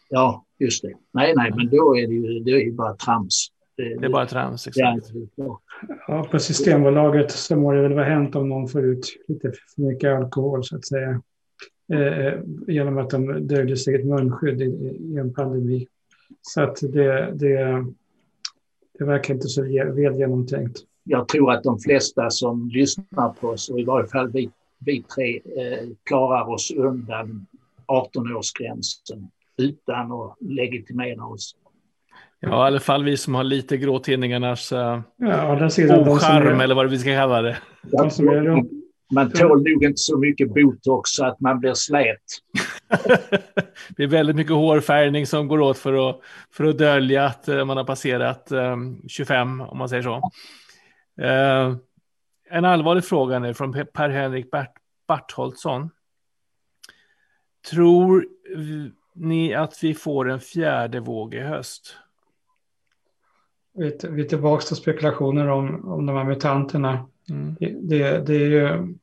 Ja, just det. Nej, nej, men då är det ju, det är ju bara trams. Det, det är bara trams, exakt. Ja, ja, på Systembolaget så må det väl vara hänt om någon får ut lite för mycket alkohol, så att säga. Eh, genom att de döljer sig ett munskydd i, i, en pandemi. Så att det, det, det verkar inte så väl genomtänkt jag tror att de flesta som lyssnar på oss, och i varje fall vi, vi tre, eh, klarar oss undan 18-årsgränsen utan att legitimera oss. Ja, i alla fall vi som har lite gråtidningarnas uh, ja, oskärm eller vad vi ska kalla det. Ja, man tål nog inte så mycket botox så att man blir slät. det är väldigt mycket hårfärgning som går åt för att, för att dölja att uh, man har passerat um, 25, om man säger så. Uh, en allvarlig fråga nu från Per-Henrik Bert Bartholdsson. Tror ni att vi får en fjärde våg i höst? Vi är tillbaka till spekulationer om, om de här mutanterna. Mm. Det, det, det, är ju,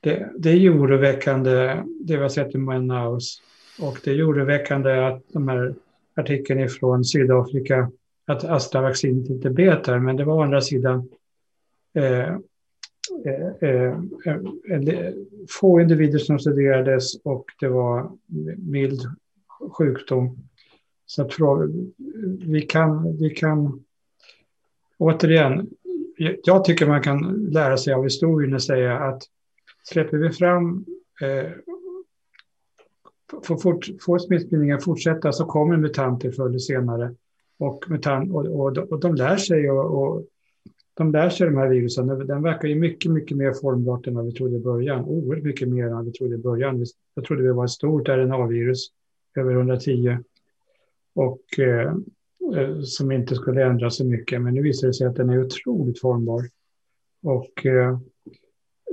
det, det är ju oroväckande det vi har sett i Manaus. Och det är ju oroväckande att de här artikeln från Sydafrika, att Astra-vaccinet inte bet där. Men det var å andra sidan Eh, eh, eh, Eh, eh, eh, få individer som studerades och det var mild sjukdom. Så att vi kan, vi kan återigen, jag tycker man kan lära sig av historien och säga att släpper vi fram eh, får, fort, får smittspridningen fortsätta så kommer mutanter förr eller senare. Och, mutant, och, och, och de lär sig och, och, de lär sig de här virusen. Den verkar ju mycket, mycket mer formbart än vad vi trodde i början. Oerhört mycket mer än vad vi trodde i början. Jag trodde det var ett stort RNA-virus, över 110. Och eh, eh, som inte skulle ändra så mycket. Men nu visar det sig att den är otroligt formbar. Och eh,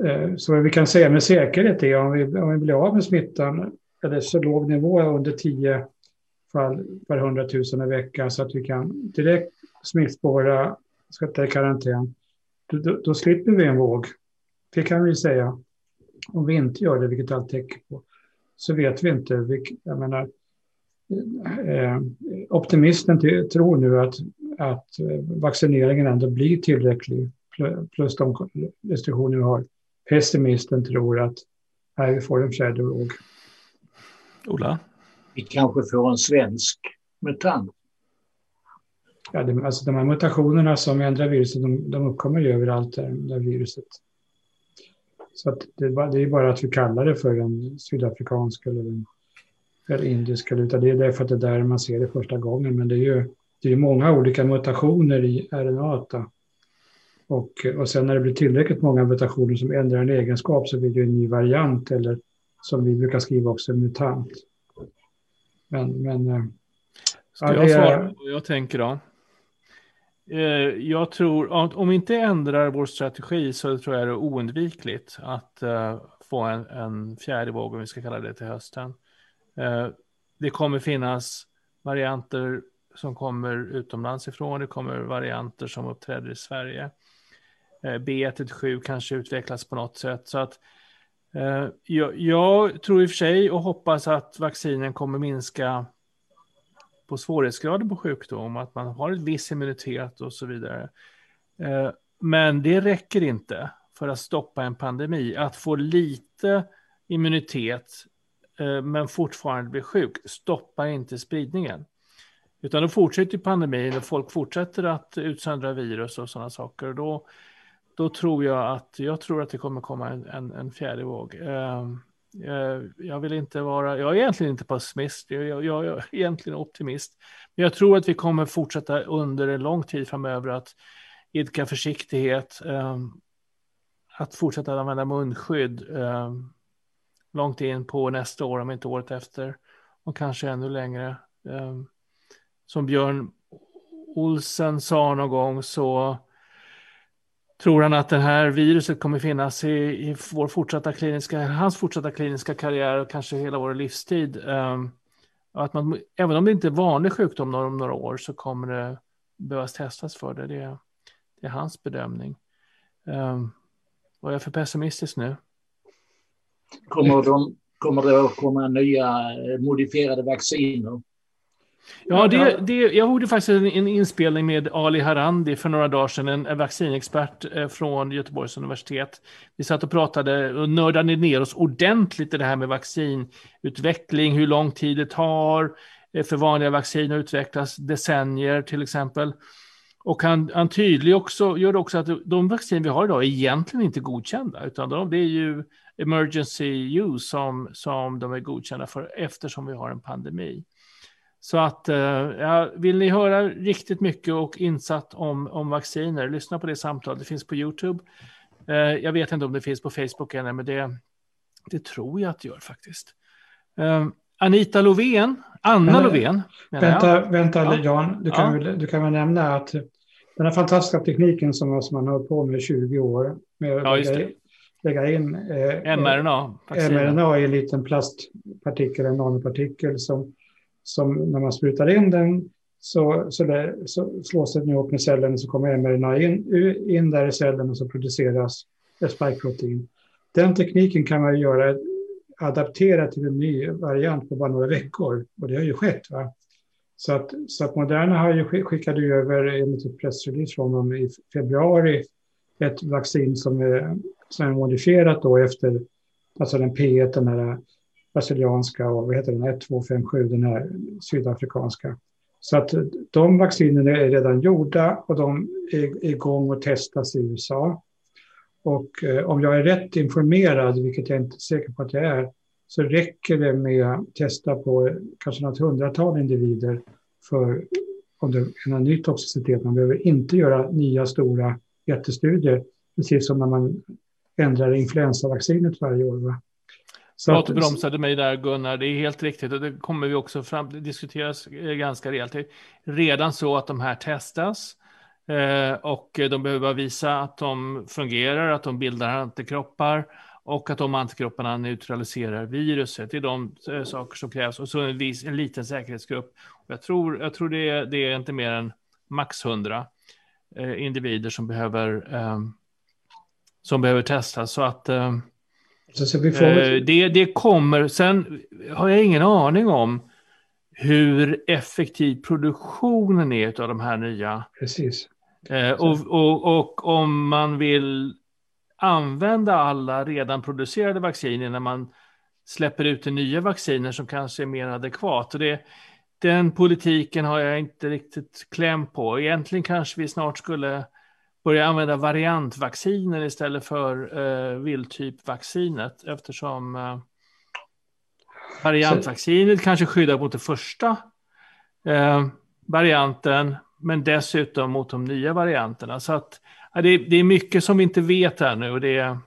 eh så vad vi kan säga med säkerhet är om vi, om vi blir av med smittan eller så låg nivå under 10 fall per 100 000 i veckan så att vi kan direkt smittspåra, sätta i karantän. Då, då, då, slipper vi en våg. Det kan vi säga. Om vi inte gör det, vilket allt tecken på, så vet vi inte. Jag menar, eh, optimisten tror nu att, att vaccineringen ändå blir tillräcklig plus de restriktioner vi har. Pessimisten tror att här vi får en fjärde våg. Ola? Vi kanske får en svensk mutant. Ja, det, alltså de här mutationerna som ändrar viruset, de, de uppkommer ju överallt där, där viruset. Så att det, det är bara att vi kallar det för en sydafrikansk eller en eller indisk valuta. Det är därför att det är där man ser det första gången. Men det är ju det är många olika mutationer i RNA. Och, och sen när det blir tillräckligt många mutationer som ändrar en egenskap så blir det en ny variant eller som vi brukar skriva också, mutant. Men, men eh, Ska ja, jag svara jag tänker då? Eh, jag tror, om vi inte ändrar vår strategi så tror jag det är oundvikligt att eh, få en, en fjärde våg, om vi ska kalla det till hösten. Eh, det kommer finnas varianter som kommer utomlands ifrån, det kommer varianter som uppträder i Sverige. B117 kanske utvecklas på något sätt. Så att jag, jag, tror i och för sig och hoppas att vaccinen kommer minska på svårighetsgraden på sjukdom, att man har en viss immunitet och så vidare. Eh, men det räcker inte för att stoppa en pandemi. Att få lite immunitet eh, men fortfarande bli sjuk stoppar inte spridningen. Utan då fortsätter pandemin och folk fortsätter att utsöndra virus och sådana saker. Och då då tror jag att, jag tror att det kommer komma en, en, en fjärde våg. Eh, Eh, jag vill inte vara, jag är egentligen inte pessimist, jag, jag, jag, är egentligen optimist. Men jag tror att vi kommer fortsätta under en lång tid framöver att idka försiktighet, ehm, att fortsätta använda munskydd ehm, långt in på nästa år, om inte året efter, och kanske ännu längre. Ehm, som Björn Olsen sa någon gång så Tror han att det här viruset kommer finnas i, i vår fortsatta kliniska, hans fortsatta kliniska karriär och kanske hela vår livstid? Um, att man, även om det inte är vanlig sjukdom om några år så kommer det behövas testas för det. Det, det är hans bedömning. Um, är jag för pessimistisk nu? Kommer, de, kommer det att komma nya modifierade vacciner? Ja, det, det, jag gjorde faktiskt en, en, inspelning med Ali Harandi för några dagar sedan, en, en vaccinexpert eh, från Göteborgs universitet. Vi satt och pratade och nördade ner oss ordentligt i det här med vaccinutveckling, hur lång tid det tar eh, för vanliga vaccin att utvecklas, decennier till exempel. Och han, han tydlig också, gör också att de vaccin vi har idag är egentligen inte godkända, utan de, det är ju emergency use som, som de är godkända för eftersom vi har en pandemi. Så att, eh, ja, vill ni höra riktigt mycket och insatt om, om vacciner, lyssna på det samtalet. Det finns på YouTube. Eh, jag vet inte om det finns på Facebook ännu, men det, det tror jag att det gör faktiskt. Eh, Anita Lovén, Anna Lovén. Vänta, vänta ja. Jan, du kan, ja. väl, du kan väl nämna att den här fantastiska tekniken som, som man har på med i 20 år, med ja, just det. lägga in eh, mRNA, mRNA i en liten plastpartikel, en nanopartikel som som när man sprutar in den så, så, där, så slås den ihop med cellen och så kommer mRNA in, in där i cellen och så produceras ett spikeprotein. Den tekniken kan man göra adaptera till en ny variant på bara några veckor och det har ju skett. Va? Så att, så att Moderna har ju skickade över enligt ett pressrelease från dem i februari ett vaccin som är, som är modifierat då efter alltså den P1, den här brasilianska och vad heter den, 1257, den här sydafrikanska. Så att eh, de vaccinerna är redan gjorda och de är igång och testas i USA. Och eh, om jag är rätt informerad, vilket jag inte är säker på att jag är, så räcker det med att testa på eh, kanske något hundratal individer för om det är någon ny toxicitet. Man behöver inte göra nya stora jättestudier, precis som när man ändrar influensavaccinet varje år. Va? Så att, bromsade mig där Gunnar, det är helt riktigt och det kommer vi också fram, det diskuteras eh, ganska rejält. Det är redan så att de här testas eh, och de behöver visa att de fungerar, att de bildar antikroppar och att de antikropparna neutraliserar viruset. Det är de eh, saker som krävs och så en, vis, en liten säkerhetsgrupp. Jag tror, jag tror det, är, det är inte mer än max 100 eh, individer som behöver, eh, som behöver testas. Så att eh, eh, så får... det, det kommer, sen har jag ingen aning om hur effektiv produktionen är av de här nya. Precis. och, och, och om man vill använda alla redan producerade vacciner när man släpper ut nya vacciner som kanske är mer adekvat. Och det, den politiken har jag inte riktigt kläm på. Egentligen kanske vi snart skulle börja använda variantvacciner istället för uh, vildtypvaccinet eftersom uh, variantvaccinet kanske skyddar mot den första uh, varianten men dessutom mot de nya varianterna. Så att ja, det, det, är mycket som vi inte vet ännu. Och det, eh...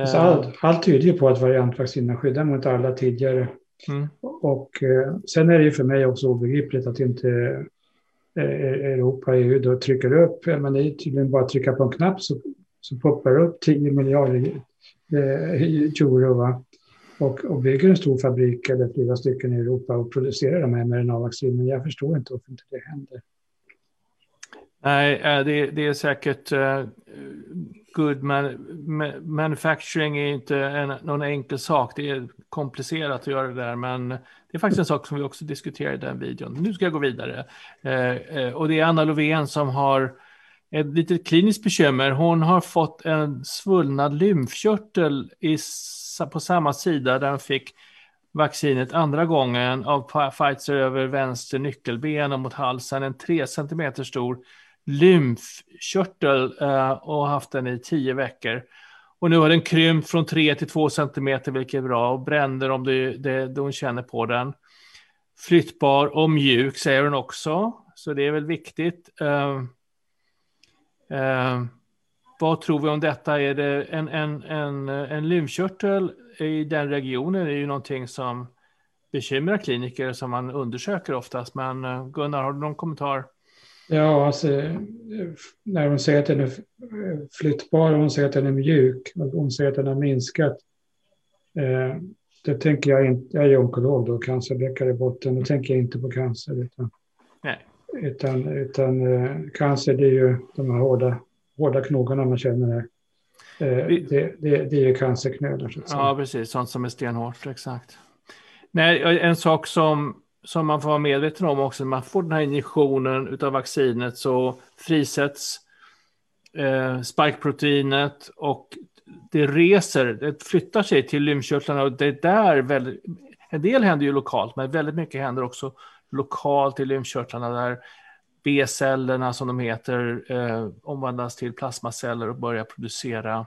alltså allt, allt tyder på att variantvaccinerna skyddar mot alla tidigare. Mm. Och eh, sen är det ju för mig också obegripligt att inte eh, Eh, Europa, EU då trycker upp, eh, men det är tydligen bara att trycka på en knapp så, så poppar det upp 10 miljarder eh, euro. Va? Och, och bygger en stor fabrik eller flera stycken i Europa och producerar de här mRNA-vaccinen. Jag förstår inte varför inte det händer. Nej, eh, det, det är säkert uh, good man, manufacturing är inte en, någon enkel sak. Det är komplicerat att göra det där, men det är faktiskt en sak som vi också diskuterar i den videon. Nu ska jag gå vidare. Eh, eh, och det är Anna Lovén som har ett litet kliniskt bekymmer. Hon har fått en svullnad lymfkörtel i, på samma sida där hon fick vaccinet andra gången av Pfizer över vänster nyckelben och mot halsen. En 3 cm stor lymfkörtel eh, och haft den i tio veckor. Och nu har den krympt från 3 till 2 centimeter, vilket är bra, och bränder om det, det, det hon känner på den. Flyttbar och mjuk, säger hon också, så det är väl viktigt. Uh, uh, vad tror vi om detta? Är det en, en, en, en lymfkörtel i den regionen är ju någonting som bekymrar kliniker som man undersöker oftast. Men eh, Gunnar, har du någon kommentar? Ja, alltså, när hon säger att den är flyttbar och hon säger att den är mjuk och hon säger att den har minskat. Eh, det tänker jag inte, jag är onkolog då, cancerläkare i botten, då tänker jag inte på cancer. Utan, Nej. utan, utan eh, cancer det är ju de här hårda, hårda knogarna man känner här. Eh, det, det, det, är ju cancerknölar. Ja, precis, sånt som är stenhårt, exakt. Nej, en sak som som man får vara medveten om också, när man får den här injektionen av vaccinet så frisätts eh, spikeproteinet och det reser, det flyttar sig till lymfkörtlarna och det är där väldigt, en del händer ju lokalt, men väldigt mycket händer också lokalt i lymfkörtlarna där B-cellerna som de heter eh, omvandlas till plasmaceller och börjar producera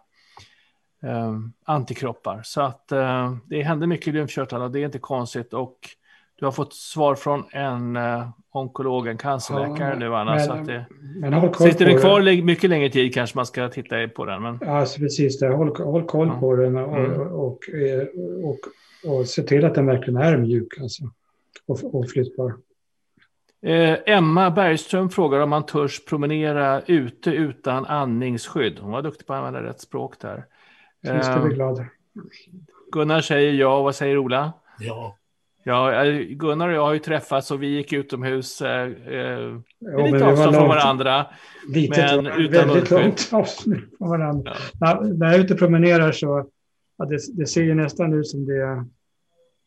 eh, antikroppar. Så att eh, det händer mycket i lymfkörtlarna och det är inte konstigt och du har fått svar från en uh, onkolog, en cancerläkare ja, nu Anna. Men, så att det, men håll koll sitter den kvar det. mycket längre tid kanske man ska titta på den. Men... Ja, alltså, precis det. Håll, håll koll ja. på den och, mm. och, och, och, och, se till att den verkligen är mjuk alltså, och, och flyttbar. Eh, Emma Bergström frågar om man törs promenera ute utan andningsskydd. Hon var duktig på att använda rätt språk där. Eh, ska bli glad. Gunnar säger ja, vad säger Ola? Ja. Ja, Gunnar och jag har ju träffats och vi gick utomhus eh, eh jo, lite avstånd från varandra. Lite, men utan väldigt långt avstånd från varandra. Ja. När, när jag är ute och promenerar så ja, det, det ser ju nästan ut som det är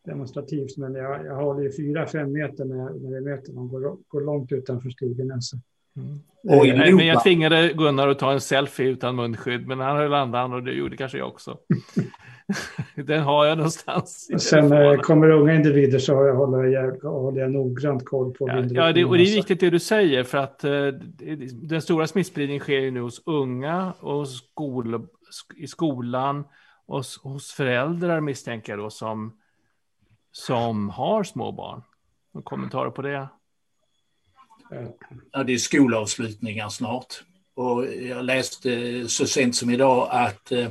demonstrativt, men jag, jag håller ju fyra, fem meter när, när jag möter någon, går, går långt utanför stigen. Alltså. Mm. Och Nej, men jag tvingade Gunnar att ta en selfie utan munskydd, men han höll andan och det gjorde kanske jag också. Den har jag någonstans. Sen när det kommer unga individer så håller jag, håller jag noggrant koll på ja, ja det, och det är viktigt det du säger för att eh, den stora smittspridningen sker ju nu hos unga och skol, i skolan och hos, hos föräldrar misstänker jag då som, som har små barn. Någon kommentarer på det? Ja, det är skolavslutningar snart. Och jag läste så sent som idag att eh,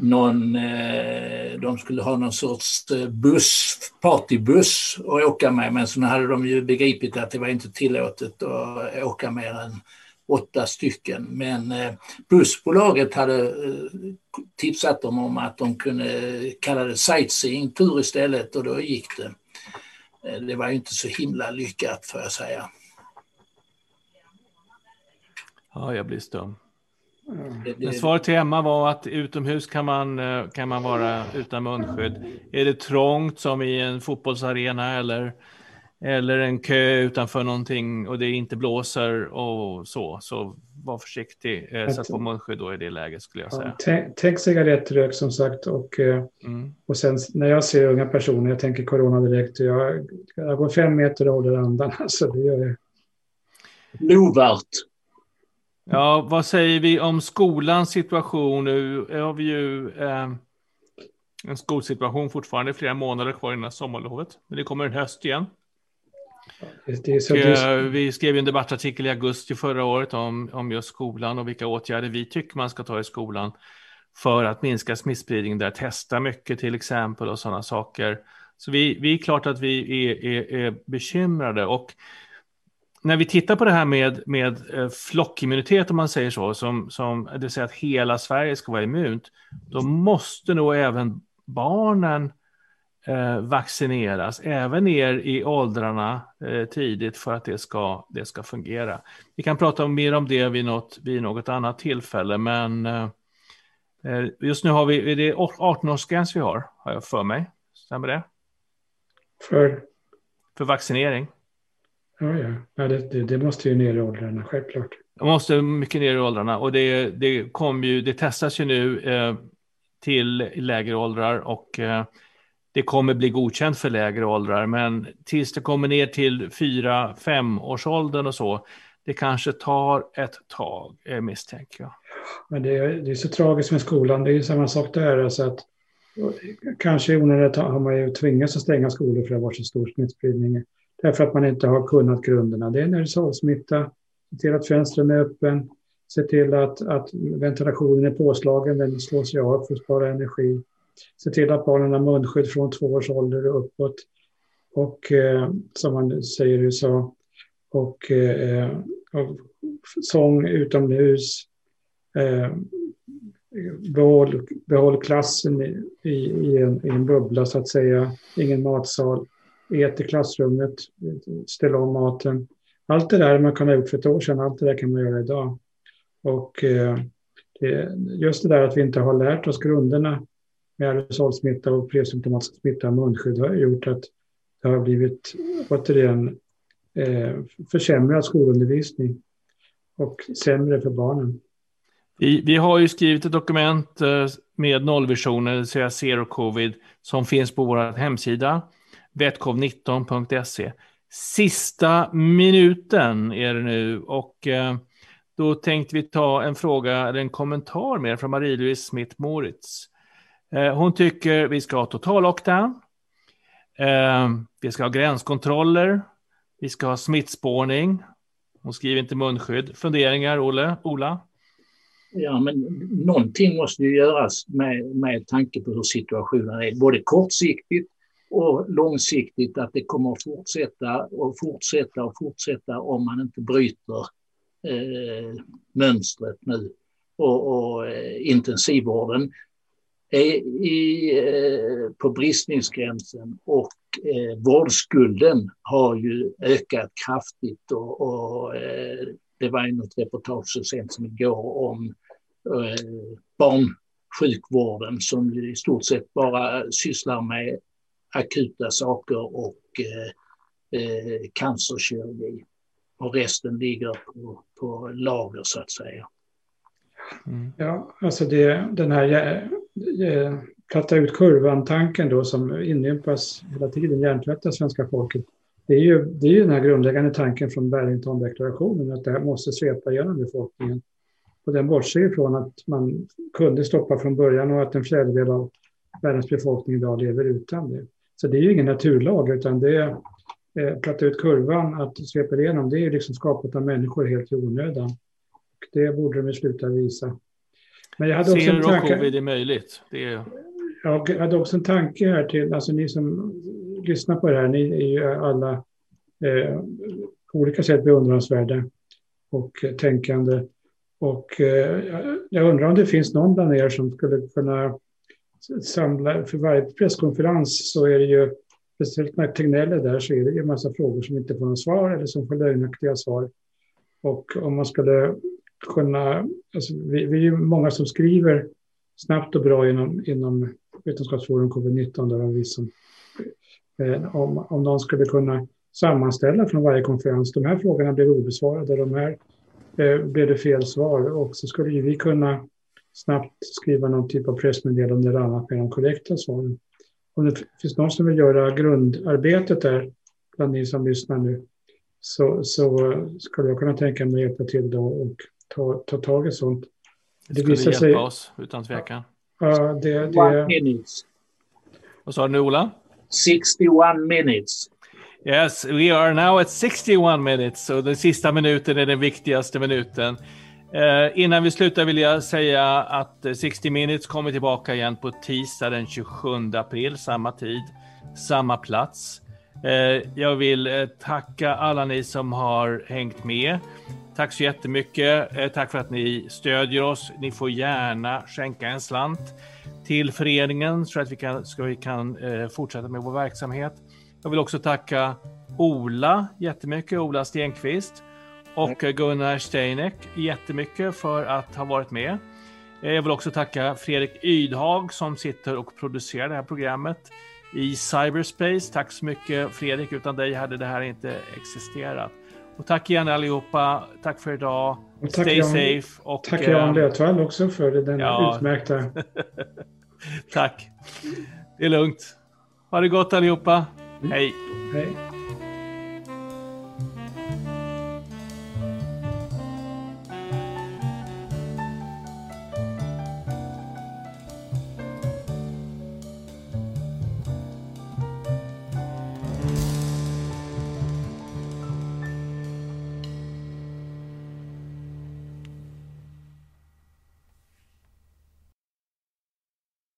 någon, eh, de skulle ha någon sorts eh, buss, partybuss att åka med men så hade de ju begripit att det var inte tillåtet att eh, åka mer än åtta stycken. Men bussbolaget hade tipsat dem om att de kunde kalla det sightseeingtur istället och då gick det. Det var ju inte så himla lyckat får jag säga. Ja, jag blir stum. Men svaret till Emma var att utomhus kan man, eh, kan man vara utan munskydd. Är det trångt som i en fotbollsarena eller, eller en kö utanför någonting och det inte blåser och så, så var försiktig. Eh, sätt på munskydd då i det läget skulle jag säga. Ja, tänk cigarettrök som sagt och, eh, mm. och sen när jag ser unga personer, jag tänker corona direkt, jag, jag går fem meter och håller andan. Alltså, det gör jag. Lovvärt. Ja, vad säger vi om skolans situation? Nu har vi ju eh, en skolsituation fortfarande flera månader kvar innan sommarlovet. Men det kommer en höst igen. Det, eh, vi skrev en debattartikel i augusti förra året om, om just skolan och vilka åtgärder vi tycker man ska ta i skolan för att minska smittspridningen där, testa mycket till exempel och sådana saker. Så vi, vi är klart att vi är, är, är bekymrade och när vi tittar på det här med, med eh, flockimmunitet, om man säger så, som, som det vill säga att hela Sverige ska vara immunt, då måste nog även barnen eh, vaccineras, även ner i åldrarna eh, tidigt för att det ska, det ska fungera. Vi kan prata mer om det vid något, vid något annat tillfälle, men eh, eh just nu har vi, det är 18-årsgräns vi har, har jag för mig. Stämmer det? För? För vaccinering. Ja, ja. ja det, det, måste ju ner i åldrarna, självklart. Det måste mycket ner i åldrarna och det, det, kom ju, det testas ju nu eh, till lägre åldrar och eh, det kommer bli godkänt för lägre åldrar. Men tills det kommer ner till 4-5 års åldern och så, det kanske tar ett tag, eh, misstänker jag. Men det är, det är så tragiskt med skolan, det är ju samma sak där. Alltså att, kanske i onödigt har man ju tvingats att stänga skolor för att det har varit så stor smittspridning därför att man inte har kunnat grunderna. Det är en aerosolsmitta, se till att fönstren är öppen, se till att, att ventilationen är påslagen, den slås ju av för att spara energi. Se till att barnen har munskydd från två års ålder och uppåt. Och eh, som man säger i USA, och, eh, och sång utomhus. Eh, behåll, behåll klassen i, i, i, en, i en bubbla så att säga, ingen matsal ät i klassrummet, ställa om maten. Allt det där man kan ha gjort för ett år sedan, allt det där kan man göra idag. Och eh, just det där att vi inte har lärt oss grunderna med aerosolsmitta och presymptomatisk smitta och munskydd har gjort att det har blivit återigen eh, försämrad skolundervisning och sämre för barnen. Vi, vi har ju skrivit ett dokument eh, med nollvisioner, det vill säga zero covid, som finns på vår hemsida Vetkov19.se. Sista minuten är det nu och eh, då tänkte vi ta en fråga eller en kommentar mer från Marie-Louise Smith Moritz. Eh, hon tycker vi ska ha total lockdown. Eh, vi ska ha gränskontroller. Vi ska ha smittspårning. Hon skriver inte munskydd. Funderingar, Olle? Ola? Ja, men någonting måste ju göras med, med tanke på hur situationen är, både kortsiktigt och långsiktigt att det kommer att fortsätta och fortsätta och fortsätta om man inte bryter eh, mönstret nu. Och, och eh, intensivvården är i, eh, på bristningsgränsen och eh, vårdskulden har ju ökat kraftigt och, och eh, det var ju något reportage så sent som igår om eh, barnsjukvården som i stort sett bara sysslar med akuta saker och eh, eh, cancerkirurgi. och resten ligger på, på lager så att säga. Mm. Ja, alltså det, den här platta ut kurvan-tanken då som inympas hela tiden, hjärntvättar svenska folket. Det är, ju, det är ju den här grundläggande tanken från Barrington-deklarationen att det här måste svepa genom befolkningen. Och den bortser ifrån att man kunde stoppa från början och att en fjärdedel av världens befolkning idag lever utan det. Så det är ju ingen naturlag utan det är eh, platta ut kurvan, att svepa igenom, det är liksom skapat av människor helt i onödan. Och det borde de sluta visa. Men jag hade också en tanke... covid är möjligt. Det är... Jag hade också en tanke här till, alltså ni som lyssnar på det här, ni är ju alla eh, på olika sätt beundransvärda och tänkande. Och eh, jag undrar om det finns någon bland er som skulle kunna samla, för varje presskonferens så är det ju, speciellt när Tegnell är där, så är det ju en massa frågor som inte får något svar eller som får lögnaktiga svar. Och om man skulle kunna, alltså vi, vi är ju många som skriver snabbt och bra inom, inom Vetenskapsforum covid-19, där vi som, eh, om, om någon skulle kunna sammanställa från varje konferens, de här frågorna blev obesvarade, de här eh, blev det fel svar och så skulle ju vi kunna snabbt skriva någon typ av pressmeddelande eller annat med de korrekta svaren. Om det finns någon som vill göra grundarbetet där, bland ni som lyssnar nu, så, så skulle jag kunna tänka mig att hjälpa till då och ta, ta tag i sånt. Det, det skulle hjälpa sig, oss, utan tvekan. Ja, det, det... minutes. Vad sa du nu, Ola? 61 minutes. Yes, we are now at 61 minutes. Så den sista minuten är den viktigaste minuten. Eh, innan vi slutar vill jag säga att eh, 60 minutes kommer tillbaka igen på tisdag den 27 april, samma tid, samma plats. Eh, jag vill eh, tacka alla ni som har hängt med. Tack så jättemycket. Eh, tack för att ni stödjer oss. Ni får gärna skänka en slant till föreningen så att vi kan, så vi kan eh, fortsätta med vår verksamhet. Jag vill också tacka Ola jättemycket, Ola Stenqvist och Gunnar Steinek jättemycket för att ha varit med. Jag vill också tacka Fredrik Ydhag som sitter och producerar det här programmet i cyberspace. Tack så mycket Fredrik, utan dig hade det här inte existerat. Och tack igen allihopa. Tack för idag. Och tack Stay Jan, safe. Och, tack Jan eh, Lötvall också för den ja. utmärkta... tack. Det är lugnt. Ha det gott allihopa. Mm. Hej. Hej.